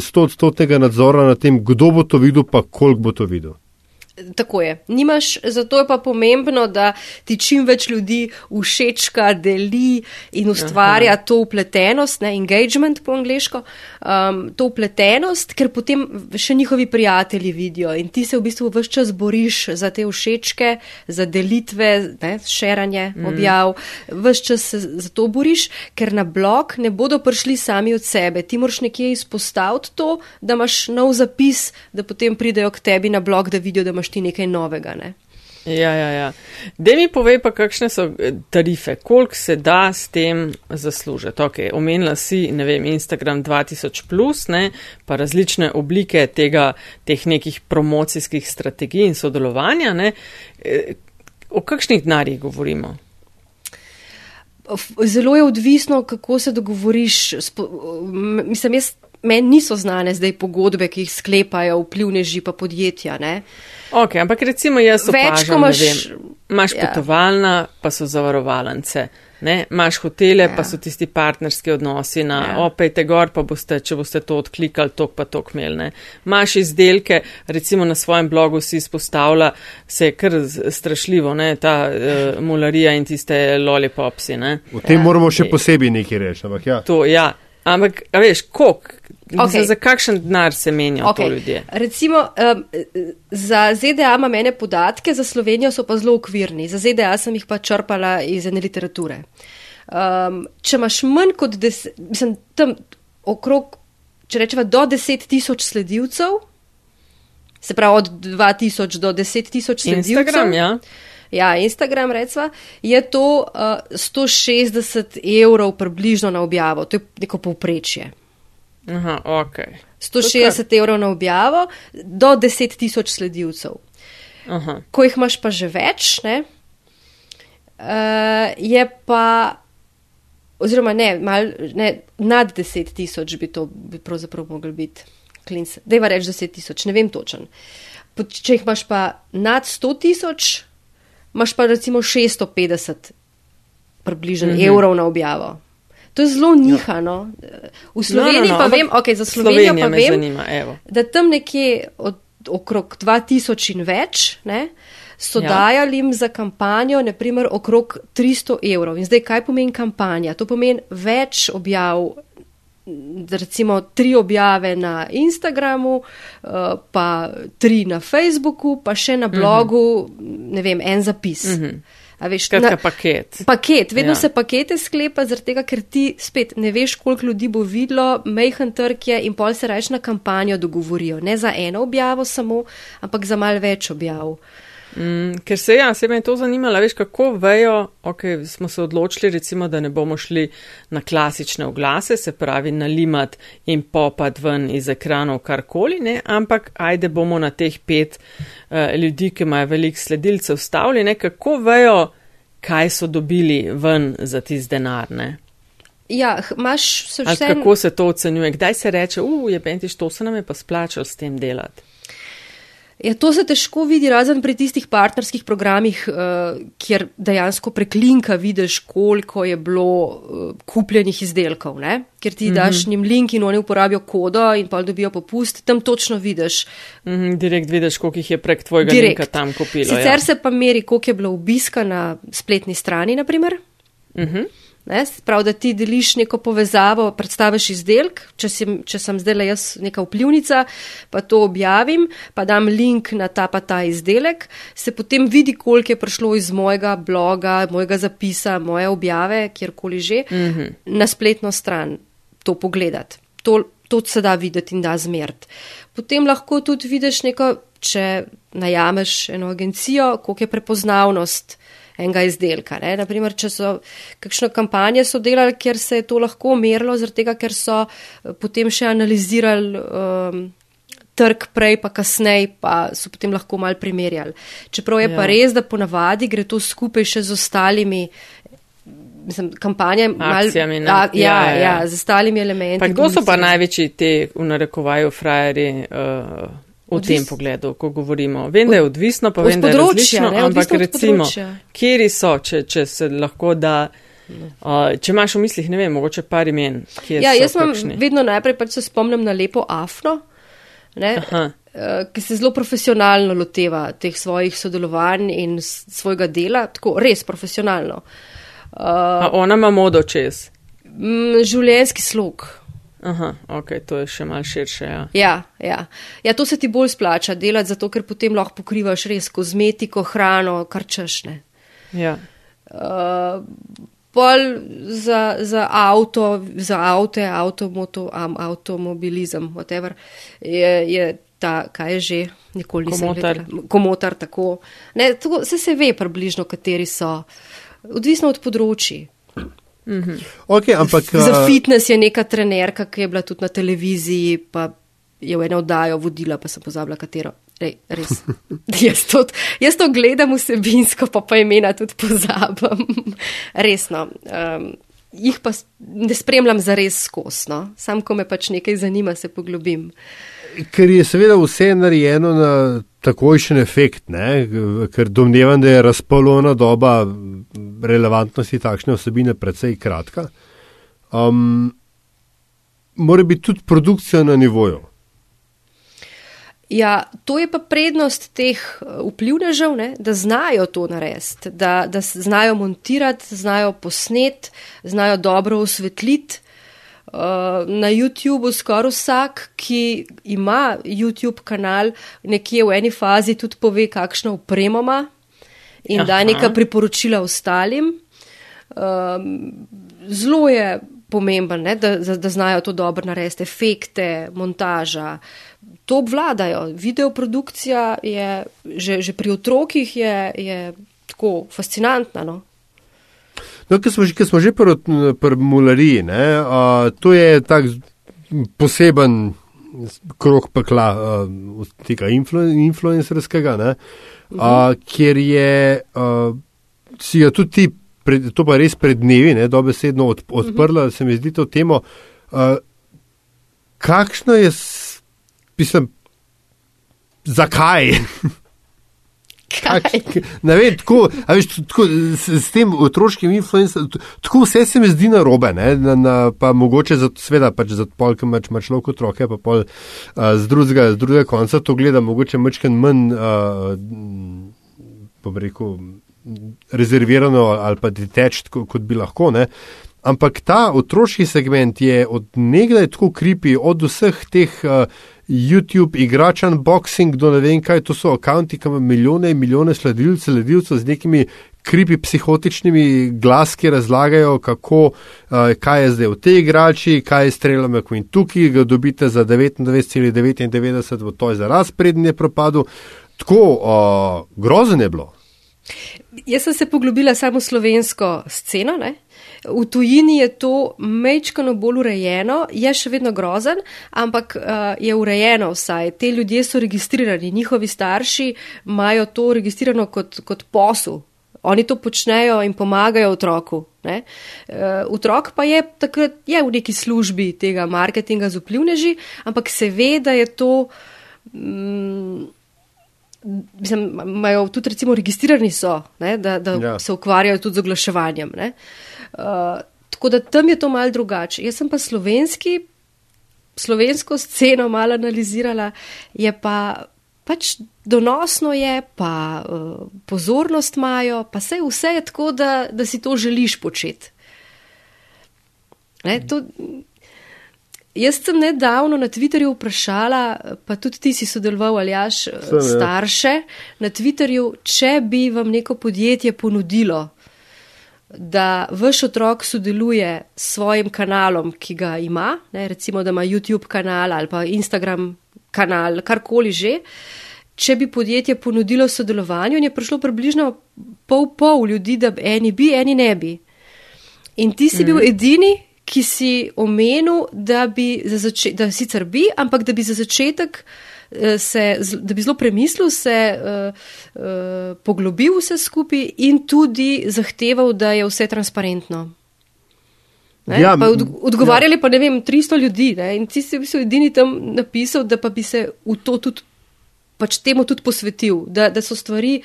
stotstotnega nadzora nad tem, kdo bo to videl, pa koliko bo to videl. Tako je. Nimaš, zato je pa pomembno, da ti čim več ljudi všečka, deli in ustvarja Aha. to upletenost, ne, engagement po angliško, um, to upletenost, ker potem še njihovi prijatelji vidijo in ti se v bistvu vse čas boriš za te všečke, za delitve, ne, šeranje mm. objav, vse čas se za to boriš, ker na blog ne bodo prišli sami od sebe. Ti moraš nekje izpostaviti to, da imaš nov zapis, da potem pridejo k tebi na blog, da vidijo, da imaš ti nekaj novega. Ne? Ja, ja, ja. Da mi povej pa, kakšne so eh, tarife, koliko se da s tem zaslužiti. Ok, omenila si, ne vem, Instagram 2000, plus, ne, pa različne oblike tega, teh nekih promocijskih strategij in sodelovanja. Ne. Eh, o kakšnih denarjih govorimo? Zelo je odvisno, kako se dogovoriš. Mislim, jaz, meni niso znane zdaj pogodbe, ki jih sklepajo vplivneži pa podjetja. Ne. Ok, ampak recimo jaz opažam, imaš, vem, imaš ja. potovalna, pa so zavarovalance. Ne, imaš hotele, ja. pa so tisti partnerski odnosi na ja. opejte gor, pa boste, če boste to odklikali, tok pa tok imeli. Imaš izdelke, recimo na svojem blogu si izpostavlja, se je kar strašljivo, ne, ta uh, mularija in tiste lollipopsi. Ne. O tem ja. moramo še posebej nekaj reči. Ampak, ja. To, ja. Ampak veš, koliko? Okay. Za kakšen denar se menijo okay. to ljudje? Recimo, um, za ZDA ima mene podatke, za Slovenijo so pa zelo ukvirni. Za ZDA sem jih pa črpala iz ene literature. Um, če imaš manj kot deset, mislim, tam okrog, če rečeva, do deset tisoč sledilcev, se pravi od dva tisoč do deset tisoč sledilcev. Instagram, ja. Ja, Instagram, recimo, je to uh, 160 evrov približno na objavo, to je neko povprečje. Aha, ok. 160 evrov na objavo, do 10 tisoč sledilcev. Aha. Ko jih imaš pa že več, ne, uh, je pa, oziroma ne, mal, ne nad 10 tisoč bi to bi pravzaprav mogli biti. Dejva reči 10 tisoč, ne vem točen. Če jih imaš pa nad 100 tisoč, imaš pa recimo 650 približno mm -hmm. evrov na objavo. To je zelo nihano. V Sloveniji no, no, no, pa vem, ok, za Slovenijo pa vem, zanima, da tam nekje od, okrog 2000 in več ne, so ja. dajali jim za kampanjo naprimer okrog 300 evrov. In zdaj, kaj pomeni kampanja? To pomeni več objav recimo tri objave na Instagramu, uh, pa tri na Facebooku, pa še na blogu, uh -huh. ne vem, en zapis. Uh mhm. -huh. Veš, na, paket. Paket, vedno ja. se pakete sklepa, tega, ker ti spet ne veš, koliko ljudi bo videlo, mejhen trg je in pol se reč na kampanjo dogovorijo. Ne za eno objavo samo, ampak za mal več objav. Uh, Mm, ker se ja, se me je to zanimalo, veš, kako vejo, ok, smo se odločili, recimo, da ne bomo šli na klasične oglase, se pravi nalimat in popad ven iz ekranov karkoli, ne, ampak ajde bomo na teh pet uh, ljudi, ki imajo velik sledilcev stavljene, kako vejo, kaj so dobili ven za tiz denar, ne. Ja, imaš vse. Kako se to ocenjuje? Kdaj se reče, uf, je pentiš, to se nam je pa splačal s tem delati? Ja, to se težko vidi, razen pri tistih partnerskih programih, uh, kjer dejansko preklinka vidiš, koliko je bilo uh, kupljenih izdelkov. Ne? Ker ti mm -hmm. daš njim link in oni uporabijo kodo in pa dobijo popust, tam točno vidiš. Mm -hmm, direkt vidiš, koliko jih je prek tvojega direkt. linka tam kupilo. Sicer ja. se pa meri, koliko je bilo obiska na spletni strani, naprimer. Mm -hmm. Ne, prav, da ti deliš neko povezavo, predstaviš izdelek, če, si, če sem zdaj le jaz neka vplivnica, pa to objavim, pa dam link na ta pa ta izdelek, se potem vidi, koliko je prišlo iz mojega bloga, mojega zapisa, moje objave, kjerkoli že, mm -hmm. na spletno stran to pogledati. To, to se da videti in da zmert. Potem lahko tudi vidiš neko, če najameš eno agencijo, koliko je prepoznavnost enega izdelka. Ne. Naprimer, če so kakšno kampanje so delali, kjer se je to lahko merilo, zaradi tega, ker so eh, potem še analizirali um, trg prej, pa kasneje, pa so potem lahko mal primerjali. Čeprav je ja. pa res, da ponavadi gre to skupaj še z ostalimi. Mislim, kampanje, Akcijami, mal, a, ja, ja, ja. ja, z ostalimi elementi. Pa kdo so pa največji te, v narekovaju, frajeri? Uh, v Odvis... tem pogledu, ko govorimo. Vem, da je odvisno, pa vem, da je različno, ne, ampak recimo, kjeri so, če, če se lahko da. Uh, če imaš v mislih, ne vem, mogoče par imen. Ja, jaz imam vedno najprej, pač se spomnim na lepo Afno, uh, ki se zelo profesionalno loteva teh svojih sodelovanj in svojega dela, tako res profesionalno. Uh, ona ima modo čez. M, življenjski slog. Aha, ok, to je še mal širše. Ja. Ja, ja. ja, to se ti bolj splača delati, zato ker potem lahko pokrivaš res kozmetiko, hrano, kar češne. Ja. Uh, pol za, za avto, za avte, avtomoto, um, avtomobilizem, whatever, je, je ta, kaj je že, nikoli nisem videl. Komotar. tako. Ne, to, se se ve približno, kateri so. Odvisno od področji. Mhm. Okay, ampak, za fitness je neka trenerka, ki je bila tudi na televiziji, pa je v eno oddajo vodila, pa sem pozabila, katero. Ej, jaz, to, jaz to gledam vsebinsko, pa pa imena tudi pozabim. Resno. Um, jih pa ne spremljam za res skosno, sam ko me pač nekaj zanima, se poglobim. Ker je seveda vse narejeno na takojšen efekt, ne? ker domnevam, da je razpolovna doba relevantnosti takšne osebine precej kratka. Um, mora biti tudi produkcija na nivoju. Ja, to je pa prednost teh uh, vplivnežev, ne, da znajo to narediti, da, da znajo montirati, znajo posnet, znajo dobro osvetliti. Uh, na YouTubu skoraj vsak, ki ima YouTube kanal, nekje v eni fazi tudi pove, kakšno upremo ima in Aha. da neka priporočila ostalim. Um, zelo je pomemben, ne, da, da znajo to dobro narediti, efekte, montaža. To obvladajo. Videoprodukcija je že, že pri otrokih je, je tako fascinantna. No? No, ker smo ker smo že pri pr mulariji, ne, uh, to je tak poseben krok pekla uh, tega influ, influencerskega, ne, uh, kjer je, uh, si ga tudi ti, pred, to pa res pred dnevi, ne, dobesedno od, odprla, uh -huh. se mi zdi to temo. Uh, kakšno je, mislim, zakaj? Ne vem, tako, veš, tako, s, s tem otroškim influencerjem, tako vse se mi zdi na robe, ne, na, na, pa mogoče za, sveda, pač za polk imaš mač človek otroke, pa pol uh, z, drugega, z drugega konca to gleda, mogoče mačken manj, uh, bom rekel, rezervirano ali pa detached, kot, kot bi lahko, ne. Ampak ta otroški segment je od nekdaj tako kripi, od vseh teh uh, YouTube, igrač unboxing, do ne vem kaj, to so akonti, ki imajo milijone in milijone sledilcev, sledilcev z nekimi kripi psihotičnimi glaski, ki razlagajo, kako, uh, kaj je zdaj v tej igrači, kaj je streljame, ko in tukaj ga dobite za 99,99, v to je za razprednje propadu. Tako uh, grozen je bilo. Jaz sem se poglobila samo slovensko sceno, ne? V tujini je to mečkano bolj urejeno, je še vedno grozen, ampak uh, je urejeno vsaj. Te ljudje so registrirani, njihovi starši imajo to registrirano kot, kot posel. Oni to počnejo in pomagajo otroku. Uh, otrok pa je takrat je v neki službi tega marketinga z vplivneži, ampak se ve, da je to. Mm, Mislim, imajo tudi, recimo, registrirani so, ne, da, da ja. se ukvarjajo tudi z oglaševanjem. Uh, Uh, tako da tam je to mal drugače. Jaz sem pa slovenski, slovensko sceno malo analizirala, je pa pač donosno je, pa uh, pozornost imajo, pa vse, vse je tako, da, da si to želiš početi. Ne, to, jaz sem nedavno na Twitterju vprašala, pa tudi ti si sodeloval, ali jaš starše, na Twitterju, če bi vam neko podjetje ponudilo da vaš otrok sodeluje s svojim kanalom, ki ga ima, ne, recimo, da ima YouTube kanal ali pa Instagram kanal, karkoli že. Če bi podjetje ponudilo sodelovanje, je prišlo približno pol pol ljudi, da eni bi, eni ne bi. In ti si bil mhm. edini, ki si omenil, da bi za začetek, da sicer bi, ampak da bi za začetek Eh, se, da bi zelo premislil, se uh, uh, poglobil vse skupaj in tudi zahteval, da je vse transparentno. Ja, pa od, odgovarjali ja. pa ne vem, 300 ljudi ne? in ti si v bistvu edini tam napisal, da pa bi se v to tudi, pač temu tudi posvetil, da, da so stvari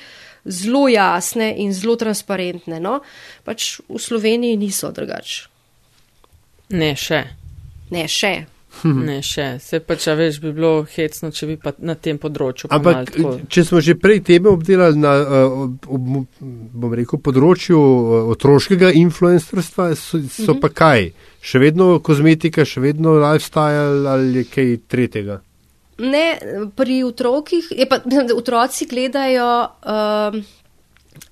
zelo jasne in zelo transparentne. No? Pač v Sloveniji niso drugače. Ne še. Ne še. Ne, še. Se pa, če veš, bi bilo hecno, če bi pa na tem področju. Ampak, če smo že prej teme obdelali na, uh, bom rekel, področju uh, otroškega influencerstva, so, so -huh. pa kaj? Še vedno kozmetika, še vedno lifestyle ali kaj tretjega? Ne, pri otrokih, pa, mislim, otroci gledajo. Uh,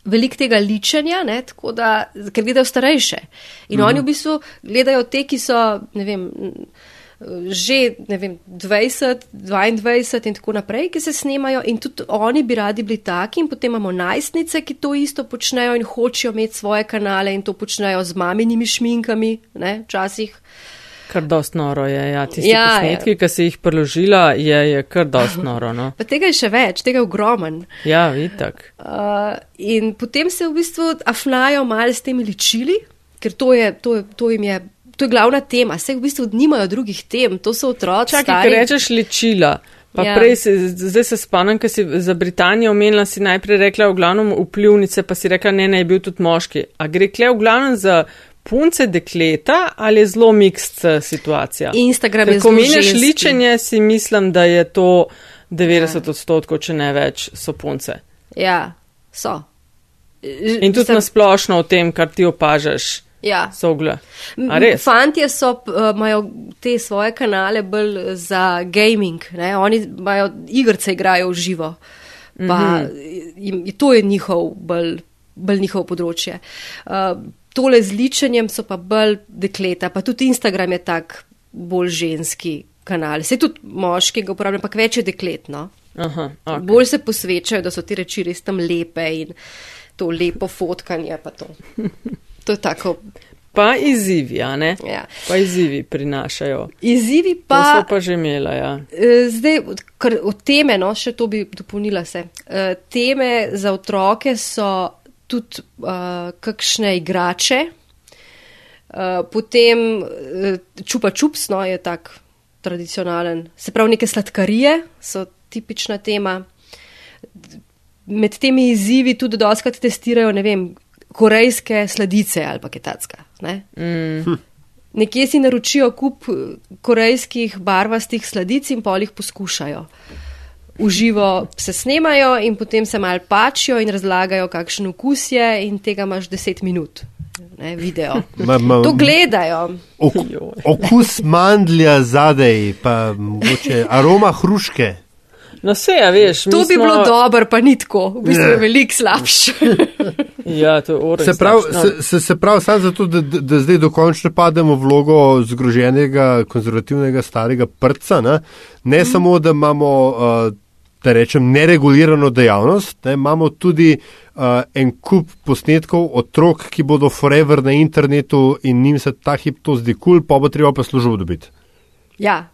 Veliko tega ličenja, ne, da, ker gledajo starejše. In uh -huh. oni v bistvu gledajo te, ki so, ne vem, že vem, 20, 22 in tako naprej, ki se snemajo in tudi oni bi radi bili taki in potem imamo najstnice, ki to isto počnejo in hočejo imeti svoje kanale in to počnejo z maminimi šminkami, ne, včasih. Kar dost noro je, ja, tisti ja, posnetki, ja. ki se jih preložila, je, je kar dost noro, no. Pa tega je še več, tega je ogromen. Ja, vitak. Uh, in potem se v bistvu afnajo malo s temi ličili, ker to, je, to, to jim je to je glavna tema, vse v bistvu nimajo drugih tem, to so otroci. Čakaj, ker rečeš ličila. Pa ja. prej, se, zdaj se spomnim, ker si za Britanijo omenila, si najprej rekla v glavnem vplivnice, pa si rekla, ne, ne, je bil tudi moški. A gre kle v glavnem za punce dekleta ali je zelo mikst eh, situacija? Instagram je zelo. Ko meniš ličenje, si mislim, da je to 90 ja. odstotkov, če ne več, so punce. Ja, so. In tudi Sem... nasplošno o tem, kar ti opažaš. Ja. Sogle. Fantje so, eh, imajo te svoje kanale bolj za gaming, ne? oni imajo igrice, igrajo v živo. Pa, mm -hmm. To je njihov, bolj, bolj njihov področje. Uh, tole z ličenjem so pa bolj dekleta, pa tudi Instagram je tak bolj ženski kanal. Se tudi moški ga uporabljajo, ampak več je dekletno. Aha, okay. Bolj se posvečajo, da so ti reči res tam lepe in to lepo fotkanje. Pa to. to je tako. Pa izzivi, a ne? Ja. Pa izzivi prinašajo. Izzivi To pa. smo pa že imela, ja. Eh, Zdaj, kar od teme, no, še to bi dopolnila se. Eh, Teme za otroke so tudi uh, kakšne igrače, uh, potem uh, čupa čups, no, je tak tradicionalen. Se pravi, neke sladkarije so tipična tema. Med temi izzivi tudi doskrat testirajo, ne vem, korejske sladice ali pa kitajska. Ne? Mm. Nekje si naročijo kup eh, korejskih barvastih sladic in pol jih poskušajo. Uživo se snemajo in potem se mal pačijo in razlagajo, kakšen okus je in tega imaš 10 minut. Ne, video. Ma, ma, To gledajo. ok, okus mandlja zadej, pa mogoče aroma hruške. No, vse, ja, veš. mi To bi smo, bilo dobro, pa ni tako. V bistvu je veliko slabše. Ja, to je oren. Se pravi, no. se, se, pravi samo zato, da, da, da zdaj dokončno pademo v vlogo zgroženega, konzervativnega starega prca. Ne, ne mm. samo, da imamo, uh, da rečem, neregulirano dejavnost, ne, imamo tudi uh, en kup posnetkov otrok, ki bodo forever na internetu in njim se ta hip to zdi kul, cool, pa bo treba pa službo dobiti. Ja.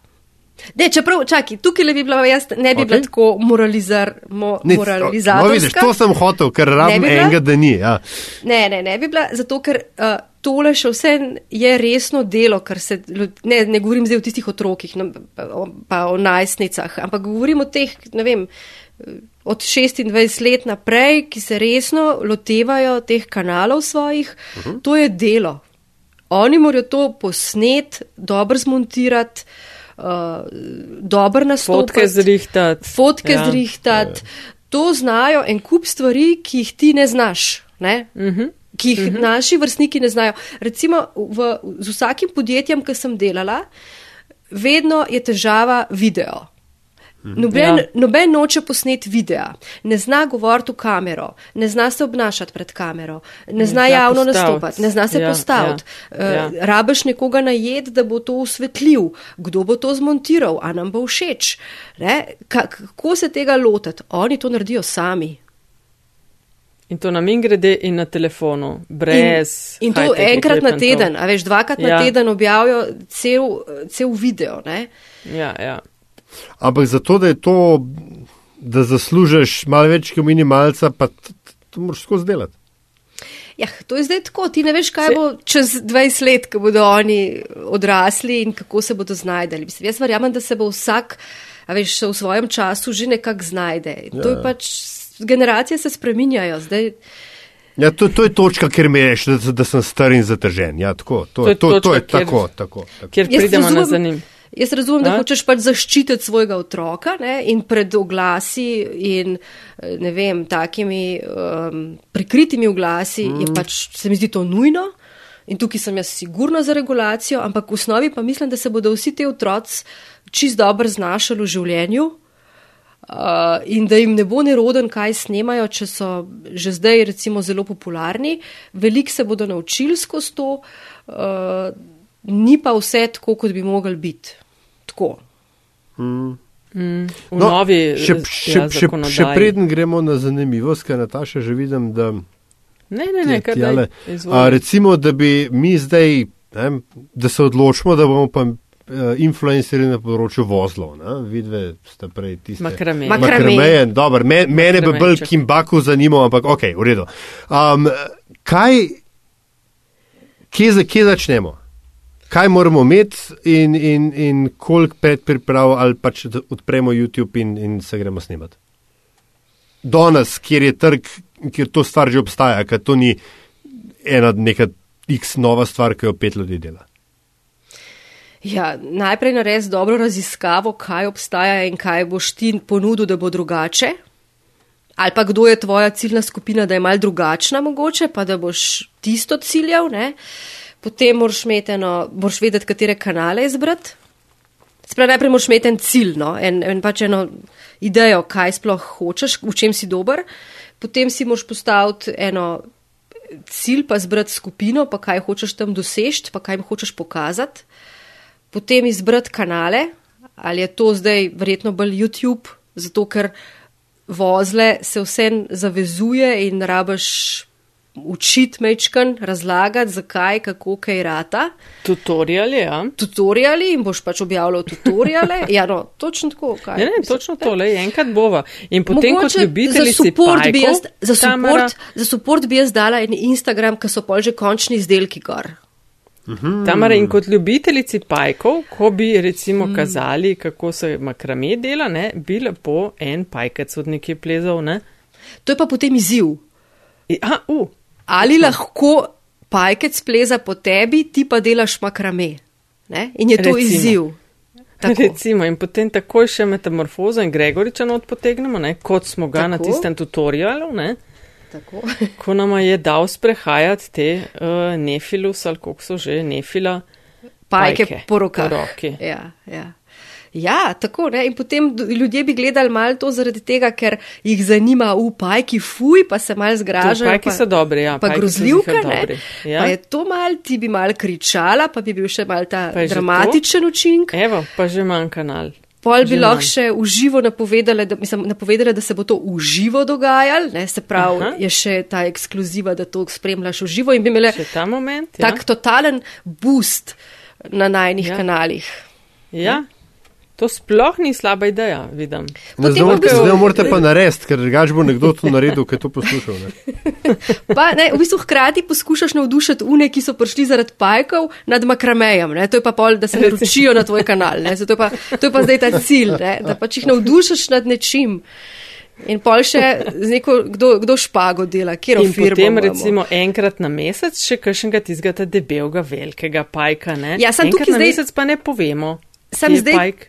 Ne, čeprav, čakaj, tukaj le bi bila jaz, ne bi okay. bila tako moralizar, mo, Ne, moralizatorska. no, vidiš, to sem hotel, ker rabim bi enega, da ni. Ja. Ne, ne, ne bi bila, zato ker uh, tole še vse je resno delo, kar se, ne, ne govorim zdaj o tistih otrokih, no, pa, o- pa o najstnicah, ampak govorim o teh, ne vem, od 26 let naprej, ki se resno lotevajo teh kanalov svojih, uh -huh. to je delo. Oni morajo to posnet, dobro zmontirati, uh, dobro nastopiti. Fotke zrihtati. Fotke Ja. ja. zrihtati. To znajo en kup stvari, ki jih ti ne znaš. Ne? Uh -huh. Ki jih uh -huh. naši vrstniki ne znajo. Recimo v, z vsakim podjetjem, ki sem delala, vedno je težava video. Noben, Ja. ja. noben noče posnet videa, ne zna govoriti v kamero, ne zna se obnašati pred kamero, ne zna zna javno postaviti. nastopati, ne zna se Ja, postaviti. ja, ja. Uh, rabiš nekoga najed, da bo to osvetlil, kdo bo to zmontiral, a nam bo všeč. Ne? Ka- Kako se tega lotiti? Oni to naredijo sami. In to nam in grede in na telefonu, brez. in, in to enkrat na teden, a veš, dvakrat ja. Ja. na teden objavijo cel, cel video. Ne? Ja, ja. Ampak zato, da je to, da zaslužiš malo več kot minimalca, pa to moraš skozi delati. Ja, to je zdaj tako, ti ne veš, kaj Se- bo čez 20 let, ko bodo oni odrasli in kako se bodo znajdeli. Mislim, jaz verjamem, da se bo vsak, a veš, v svojem času že nekako znajde. In to je pač, generacije se spreminjajo. Zdaj, Ja, to, to je točka, kjer mi rečeš, da, da sem star in zatržen. Ja, tako, to, To je to, to, to je točka, kjer- tako. tako, tako. Kjer pridemo na razumem- zanim. Jaz razumem, da A? hočeš pač zaščititi svojega otroka ne, in pred oglasi in eh, ne vem, takimi um, prikritimi oglasi mm. je pač, se mi zdi to nujno. In tukaj sem jaz sigurna za regulacijo, ampak v osnovi pa mislim, da se bodo vsi ti otroci čist dobro znašali v življenju. Uh, in da jim ne bo neroden, kaj snemajo, če so že zdaj recimo zelo popularni, veliko se bodo naučili skozi to, uh, ni pa vse tako, kot bi mogli biti. Tako. V novi No, še, eh, še, ja, še, še preden gremo na zanimivost, ker Nataša že vidim, da Ne, ne, ne, kar a, izvoli. recimo, da bi mi zdaj, ne, da se odločimo, da bomo pa uh, influencerji na področju vozlov. Ne? Vidve ste prej tiste. Makrame. Mak- Makrameje, dobro, me, mene bi bolj. Kimbaku zanimal, ampak ok, v redu. Um, kaj, kje, kje začnemo? Kaj moramo imeti in, in, in koliko predpriprav ali pač odpremo YouTube in, in se gremo snemati? Danes, kjer je trg, kjer to stvar že obstaja, ker to ni ena neka X nova stvar, ki jo pet ljudi dela. Ja, najprej naredi dobro raziskavo, kaj obstaja in kaj boš ti ponudil, da bo drugače. Ali pa kdo je tvoja ciljna skupina, da je mal drugačna mogoče, pa da boš tisto ciljal. Ne? Potem moraš, imeti eno, moraš vedeti, katere kanale izbrati. Sprav najprej moraš imeti en cilj, no? en, en pač eno idejo, kaj sploh hočeš, v čem si dober. Potem si moraš postaviti eno cilj, pa zbrati skupino, pa kaj hočeš tam doseči, pa kaj jim hočeš pokazati potem izbrati kanale, ali je to zdaj verjetno bolj YouTube, zato ker vozle se vse zavezuje in rabaš učiti mečkan, razlagati, zakaj, kako kaj rata. Tutoriali, ja. Tutoriali in boš pač objavljal tutoriale. Ja, no, točno tako. Kaj? Ne, ne, točno to, le enkrat bova. In potem, kot Mogoče ljubitelji za support, bi jaz, za, Tamara- support, za support bi jaz dala en Instagram, ki so pol že končni izdelki gor. Tamara in kot ljubiteljici pajkov, ko bi recimo kazali, kako se makrame dela, ne, bi lepo en pajkec od nekje plezal, ne. To je pa potem izziv. I, a, uh, Ali lahko pajkec pleza po tebi, ti pa delaš makrame. Ne? In je to Recimo. izziv. Tako. recimo, in potem takoj še metamorfozo in Gregoriča not potegnemo, ne, kot smo ga na Tako. tistem tutorialu, ne, Tako. ko nam je dal sprehajati te uh, nefilus ali kako so že nefila. Pajke Pajke po rokah. po roki. Ja, ja. Ja, tako ne. In potem ljudje bi gledali malo to zaradi tega, ker jih zanima, v pajki fuj, pa se malo zgražajo. pajki pa, so dobri, ja, Pa grozljivka, ne. dobri, ja. Pa je to mal, ti bi mal kričala, pa bi bil še mal ta dramatičen učinek. Evo, pa že manj kanal. Pol bi lahko še uživo napovedali, da, mislim, napovedali, da se bo to uživo dogajalo, ne, se pravi, Aha. Je še ta ekskluziva, da to spremljaš uživo in bi imeli ta moment, ja. tak totalen boost na najnih Ja. ja. kanalih. Ja, to sploh ni slaba ideja, vidim. Ne, zdaj, morate, v bistvu- zdaj morate pa narediti, ker drugač bo nekdo to naredil, ki je to poslušal. Ne. Pa, ne, v bistvu hkrati poskušaš navdušiti une, ki so prišli zaradi pajkov nad makramejem. Ne? To je pa pol, da se naročijo na tvoj kanal. Ne? Zato je pa, to je pa zdaj ta cilj, ne? da pač jih navdušiš nad nečim. In pol še z neko, kdo, kdo špago dela, kjer In firmo potem imamo. recimo enkrat na mesec še kakšnega tizgata debelega velikega pajka, ne? Ja, samo enkrat tukaj na zdaj- mesec pa ne povemo. Kje je zdaj- Pajk,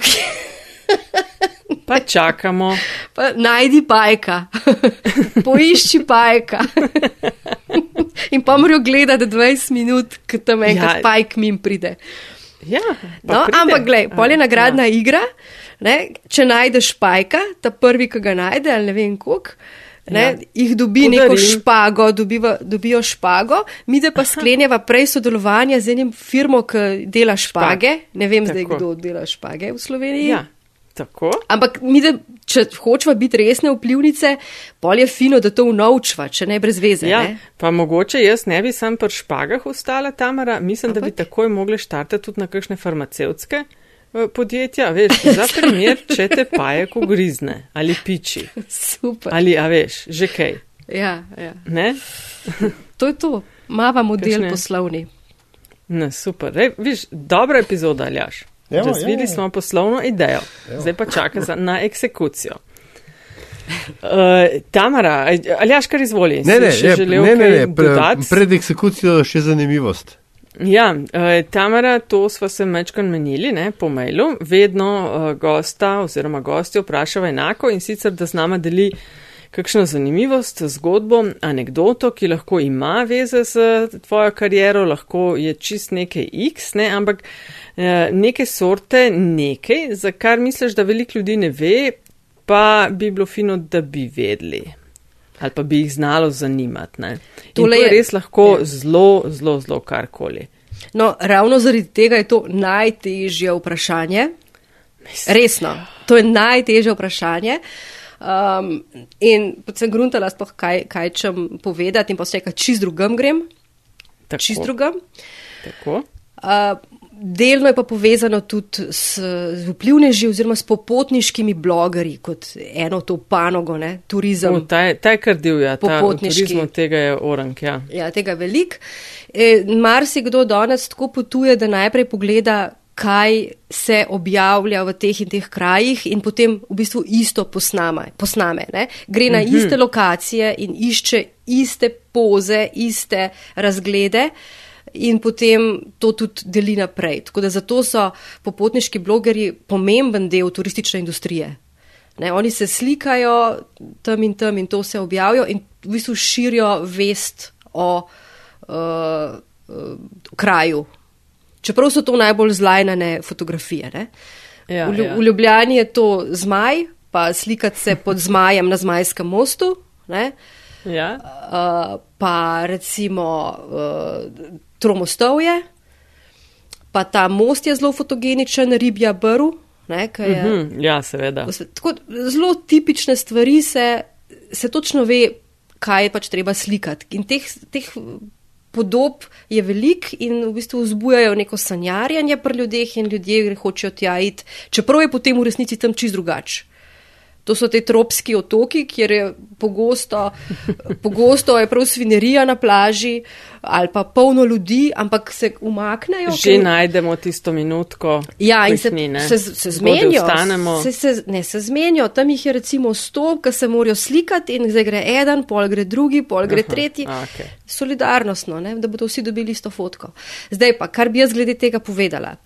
pa čakamo. Pa najdi pajka, poišči pajka. In pa morajo gledati 20 minut, ko tam enkrat Ja. ja. pajk mim pride. Ja, No, pride. ampak glej, pol je A, nagradna ja. igra, ne, če najdeš pajka, ta prvi, ki ga najde, ali ne vem koliko. Ne, Ja. Jih dobi neko Podarim. špago, dobiva, dobijo špago, mi da pa sklenjava prej sodelovanje z enim firmo, ki dela špage. Ne vem zdaj, Tako. kdo dela špage v Sloveniji. Ja, tako. Ampak mi, da, če hočeva biti resne vplivnice, pol je fino, da to unovčva, če ne brez veze. Ja, Ne? pa mogoče jaz ne bi sam pri špagah ostala, Tamara. Mislim, da bi Ampak? takoj mogli štartati tudi na kakšne farmacevtske podjetja. Veš, za primer, če te pajek ugrizne ali piči. Super. Ali, a veš, že kaj. Ja, ja. Ne? To je to. Mava model Kakšne? poslovni. Ne, super. Ej, viš, dobra epizoda, Aljaš. Ja, Razvili smo poslovno idejo, zdaj pa čaka za, na eksekucijo. Uh, Tamara, Aljaš, kar izvoli. Ne, si ne, je, želel ne, ne, kaj ne pre, pred eksekucijo še zanimivost. Ja, uh, Tamara, to sva se mečkan menili ne, po mailu. Vedno uh, gosta oziroma gosti vprašava enako in sicer, da z nama deli kakšno zanimivost, zgodbo, anegdoto, ki lahko ima veze z tvojo kariero, lahko je čist nekaj X, ne, ampak uh, neke sorte nekaj, za kar misliš, da veliko ljudi ne ve, pa bi bilo fino, da bi vedeli. Ali pa bi jih znalo zanimati. Ne. To je je- res lahko Ja. zelo, zelo, zelo karkoli. No, ravno zaradi tega je to najtežje vprašanje. Resno, to je najtežje vprašanje. Um, in potem sem gruntala, sploh kaj, kaj čem povedati, in pa se reka, čist drugam grem, Tako, čist drugam. Tako. Uh, delno je pa povezano tudi s, z vplivneži oziroma s popotniškimi blogerji, kot eno to panogo, ne, turizem. O, ta, je, ta je kar divja, ta Popotniški. turizmu tega je orang, ja. Ja, tega je veliko. E, Marsikdo danes tako potuje, da najprej pogleda, kaj se objavlja v teh in teh krajih, in potem v bistvu isto posname. posname ne? Gre na Mhm. iste lokacije in išče iste poze, iste razglede. In potem to tudi deli naprej. Tako da zato so popotniški blogerji pomemben del turistične industrije. Ne, oni se slikajo tam in tam in to se objavijo in v bistvu širijo vest o uh, uh, kraju. Čeprav so to najbolj zlajnane fotografije. Ne? Ja, v, ja. v Ljubljani je to zmaj, pa slikati se pod zmajem na zmajskem mostu. Ne? ja. Uh, pa recimo uh, Tromostovje, pa ta most je zelo fotogeničen, ribja brv, Ne, je, Mhm, ja, seveda. Ko se- Tako zelo tipične stvari se, se točno ve, kaj je pač treba slikati. In teh, teh podob je velik in v bistvu vzbujajo neko sanjarjanje pri ljudeh in ljudje hočejo tja iti, čeprav je potem v resnici tam čist drugače. To so te tropski otoki, kjer je pogosto, pogosto je prav svinerija na plaži ali pa polno ljudi, ampak se umaknejo. Že ker- najdemo tisto minutko. Ja, in se, ni, ne. se, se zmenijo. Se, se, ne, se zmenijo. Tam jih je recimo sto, ki se morajo slikati in zdaj gre eden, pol gre drugi, pol gre Aha, tretji. okej. Solidarnostno, ne, da bodo vsi dobili isto fotko. Zdaj pa, kar bi jaz glede tega povedala.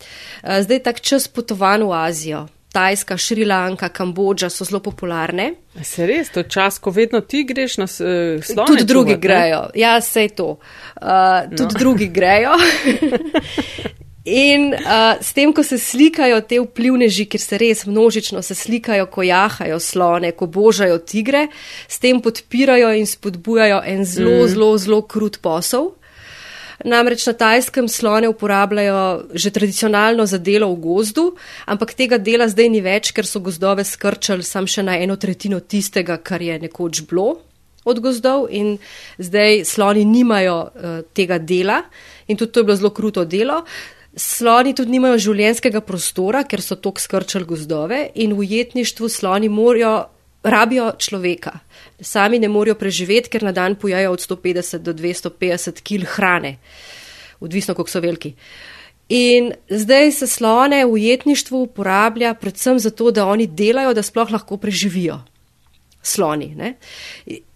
Eh, Zdaj tak čas potovanj v Azijo. Tajska, Šrilanka, Kambodža so zelo popularne. A Se res, to je čas, ko vedno ti greš na s- eh. Tudi drugi čuvat, ne? grejo. Ja, sej to. Uh, tudi no. drugi grejo. In uh, s tem, ko se slikajo te vplivneži, ker se res množično se slikajo, ko jahajo slone, ko božajo tigre, s tem podpirajo in spodbujajo en zelo, mm. zelo, zelo krut posel. Namreč na tajskem slone uporabljajo že tradicionalno za delo v gozdu, ampak tega dela zdaj ni več, ker so gozdove skrčali sam še na eno tretjino tistega, kar je nekoč bilo od gozdov in zdaj sloni nimajo uh, tega dela in tudi to je bilo zelo kruto delo. Sloni tudi nimajo življenskega prostora, ker so tok skrčali gozdove in v ujetništvu sloni morajo, rabijo človeka. Sami ne morejo preživeti, ker na dan pojajo od 150 do 250 kg hrane, odvisno koliko so veliki. In zdaj se slone v ujetništvu uporablja predvsem zato, da oni delajo, da sploh lahko preživijo sloni. Ne?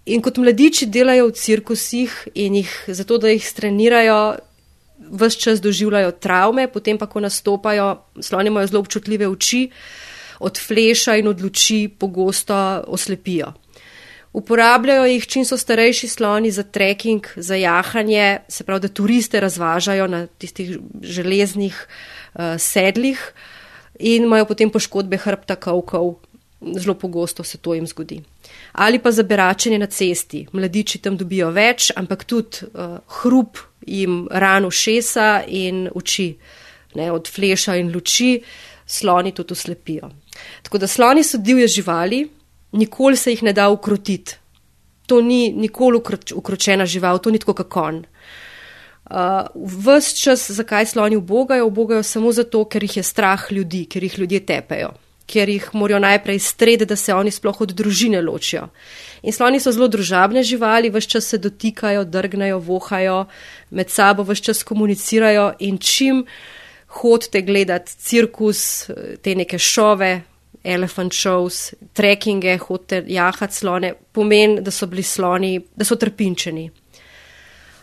In kot mladiči delajo v cirkusih in jih zato, da jih strenirajo, vse čas doživljajo travme, potem pa, ko nastopajo, sloni imajo zelo občutljive oči, od fleša in od luči pogosto oslepijo. Uporabljajo jih, čim so starejši sloni, za trekking, za jahanje, se pravi, da turiste razvažajo na tistih železnih uh, sedlih in imajo potem poškodbe hrbta kavkov. Zelo pogosto se to jim zgodi. Ali pa za beračenje na cesti. Mladiči tam dobijo več, ampak tudi uh, hrup jim rano šesa in oči. Ne, od fleša in luči sloni tudi uslepijo. Tako da sloni so divje živali, nikoli se jih ne da ukrotiti. To ni nikoli ukroč, ukročena žival, to ni tako kot konj. Uh, ves čas, zakaj sloni ubogajo, ubogajo samo zato, ker jih je strah ljudi, ker jih ljudje tepejo, ker jih morajo najprej strede, da se oni sploh od družine ločijo. In sloni so zelo družabne živali, ves čas se dotikajo, drgnajo, vohajo, med sabo ves čas komunicirajo in čim hodite gledati cirkus, te neke šove, elephant shows, trekkinge, hodite jahati slone, pomeni, da so bili sloni, da so trpinčeni.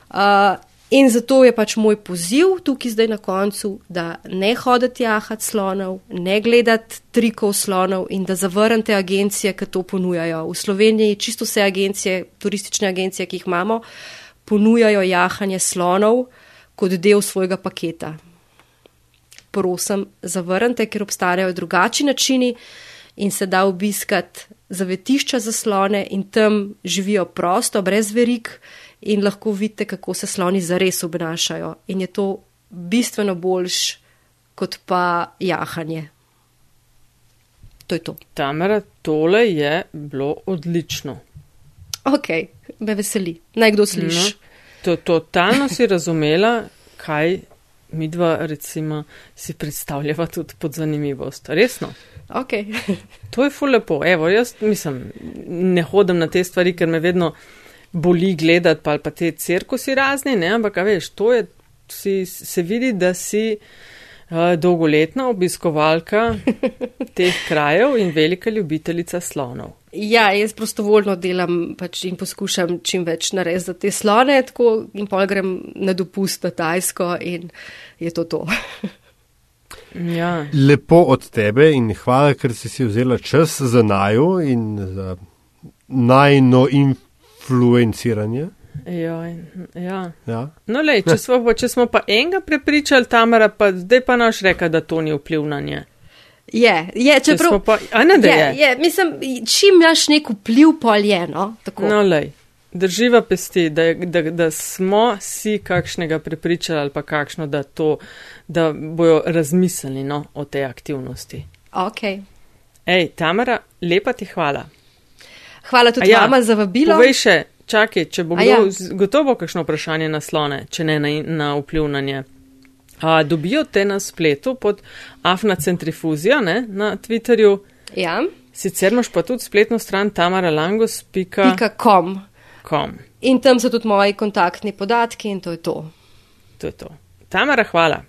Uh, in zato je pač moj poziv tukaj zdaj na koncu, da ne hodite jahati slonov, ne gledati trikov slonov in da zavrnete agencije, ki to ponujajo. V Sloveniji čisto vse agencije, turistične agencije, ki jih imamo, ponujajo jahanje slonov kot del svojega paketa. Prosim, zavrnite, ker obstajajo drugačni načini in se da obiskati zavetišča za slone in tam živijo prosto, brez verik in lahko vidite, kako se sloni zares obnašajo. In je to bistveno boljš kot pa jahanje. To je to. Tamara, tole je bilo odlično. Ok, me veseli. Naj kdo sliši. No, to, totalno si razumela, kaj mi dva recimo si predstavljava tudi pod zanimivost. Resno. Ok. To je ful lepo. Evo, jaz mislim, ne hodim na te stvari, ker me vedno boli gledati, pa, pa te cirkusi razni, ne, ampak veš, to je, si, se vidi, da si uh, dolgoletna obiskovalka teh krajev in velika ljubiteljica slonov. Ja, jaz prostovoljno delam pač in poskušam čim več narediti za te slone, tako in pol grem na dopust na Tajsko in je to to. Ja. Lepo od tebe in hvala, ker si si vzela čas za naju in za najno influenciranje. Ja, ja. Ja. No, lej, če, smo pa, če smo pa enega prepričali, Tamara, pa zdaj pa naš reka, da to ni vpliv na nje. Je, je, Če čeprav. smo pa, a ne da je. je, je, mislim, čim imaš nek vpliv, pol je, no, tako. No, lej, drživa pesti, da, da, da smo si kakšnega prepričali ali pa kakšno, da, to, da bojo razmislili no, o tej aktivnosti. Ok. Ej, Tamara, lepa ti hvala. Hvala tudi ja, vama za vabilo. Povej še, čakaj, če bo A kdo, ja. gotovo kakšno vprašanje naslone, če ne na, na vpliv na nje. A, dobijo te na spletu pod Afna Centrifuzija ne, na Twitterju. Ja, Sicer imaš pa tudi spletno stran tamaralangos.com. In tam so tudi moji kontaktni podatki in to je to. To je to. Tamara, hvala.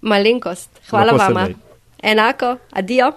Malenkost. Hvala se vama. daj. Enako, adijo.